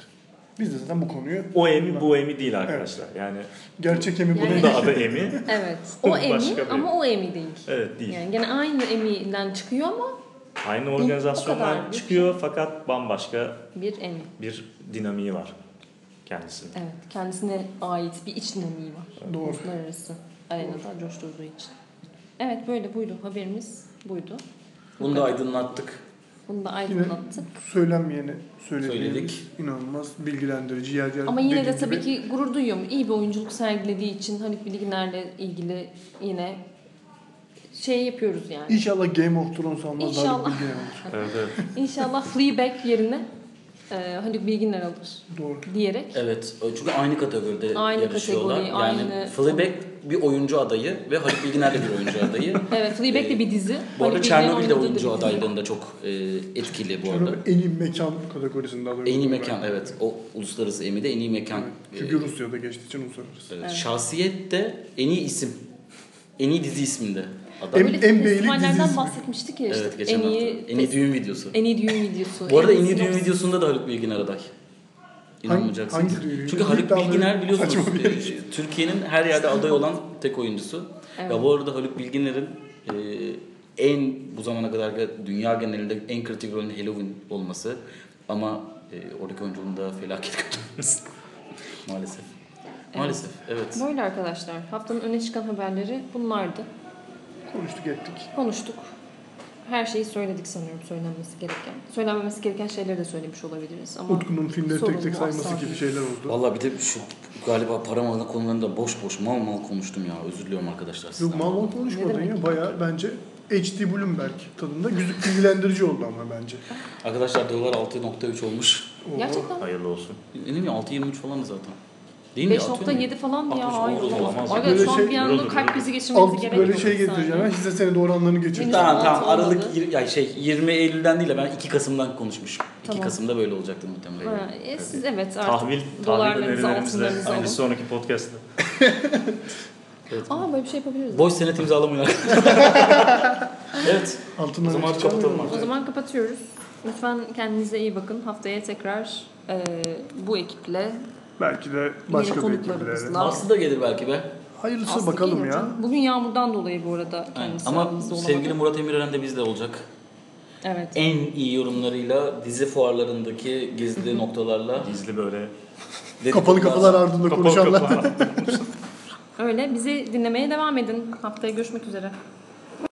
Biz de zaten bu konuyu O emi bu emi değil arkadaşlar. Yani gerçek Emmy bu Yani- bunun da adı emi. Evet. O bir- ama o Emmy değil. Evet değil. Yani gene aynı Emmy'den çıkıyor ama Aynı o kadar organizasyondan bir- çıkıyor fakat bambaşka bir Emmy. bir dinamiği var kendisinin. Evet. Kendisine ait bir iç dinamiği var. Doğru. Uluslararası arenada coşturduğu için. Evet böyle buydu. Haberimiz buydu. Bu Bunu da kadar. aydınlattık. Bunu da Yine aydınlattık. söylenmeyeni söylediğimiz Söyledik. inanılmaz bilgilendirici yer yer Ama yine de tabii gibi. ki gurur duyuyorum. İyi bir oyunculuk sergilediği için Haluk Bilginer'le ilgili yine şey yapıyoruz yani. İnşallah Game of Thrones almaz İnşallah. Haluk Bilginer alır. Evet, evet. İnşallah Fleabag yerine e, Haluk Bilginer alır Doğru. diyerek. Evet. Çünkü aynı kategoride Aynı yarışıyorlar. kategori, yani aynı- Fleabag bir oyuncu adayı ve Haluk Bilginer de bir oyuncu adayı. Evet Fleabag de bir dizi. Bu arada Çernobil de oyuncu adaylığında çok e, etkili bu arada. En iyi mekan kategorisinde aday En iyi mekan bence. evet. O uluslararası Emmy'de en iyi mekan. Evet. Çünkü Rusya'da geçtiği için uluslararası. e, Evet. Şahsiyet de en iyi isim. En iyi dizi isminde. Aday. En- en beğenili festivallerden dizi bahsetmiştik ya işte. evet geçen en iyi, hafta. En iyi düğün videosu. en iyi düğün videosu. Bu arada en iyi düğün videosunda da Haluk Bilginer aday. İnanmayacaksınız. hangi düğün? Çünkü Haluk Bilginer biliyorsunuz e, yarış. Türkiye'nin her yerde aday olan tek oyuncusu. Evet. Ya bu arada Haluk Bilginer'in e, en bu zamana kadar dünya genelinde en kritik rolün Halloween olması ama e, oradaki oyunculuğunda felaket katılması. Maalesef. Maalesef evet. Böyle arkadaşlar. Haftanın öne çıkan haberleri bunlardı. Konuştuk ettik. Konuştuk. Her şeyi söyledik sanıyorum söylenmesi gereken. Söylenmemesi gereken şeyleri de söylemiş olabiliriz ama Utku'nun filmleri tek tek sayması gibi şeyler oldu. Vallahi bir de şu galiba para malına konularında boş boş mal mal konuştum ya. Özür diliyorum arkadaşlar Yok sizden. mal mal Ne konuşmadın ya. Bayağı bence HD Bloomberg tadında güzel bilgilendirici oldu ama bence. Arkadaşlar dolar 6.3 olmuş. Oo. Gerçekten? Hayırlı olsun. Ne mi 6.23 falan zaten. Değil mi? Atıyor mu? 5.7 falan ya. 60 Hayır. Aga an şey- bir anda Eurodur, kalp krizi geçirmemize Alt gerek böyle şey getireceğim. Ben hisse senedi oranlarını geçireceğim. Tamam tamam. Aralık yani şey 20 Eylül'den değil de ben 2 Kasım'dan konuşmuşum. 2 Tamam. Kasım'da böyle olacaktı muhtemelen. Ha, e, siz evet artık Tahvil, dolarlarınızı altınlarınızı bir alın. sonraki podcast'te. Aa böyle bir şey yapabiliriz. Boş senet imzalamayın Evet. Altından O zaman kapatalım artık. O zaman kapatıyoruz. Lütfen kendinize iyi bakın. Haftaya tekrar e, bu ekiple Belki de başka bir ekiplere. konuklarımızla. Aslı da gelir belki be. Hayırlısı Aslı bakalım ya. canım. Bugün yağmurdan dolayı bu arada Aynen. kendisi Ama sevgili Murat Emirören de bizde olacak. Evet. En iyi yorumlarıyla dizi fuarlarındaki gizli noktalarla Gizli böyle Kapalı kapılar ardında kapalı konuşanlar. Öyle bizi dinlemeye devam edin. Haftaya görüşmek üzere.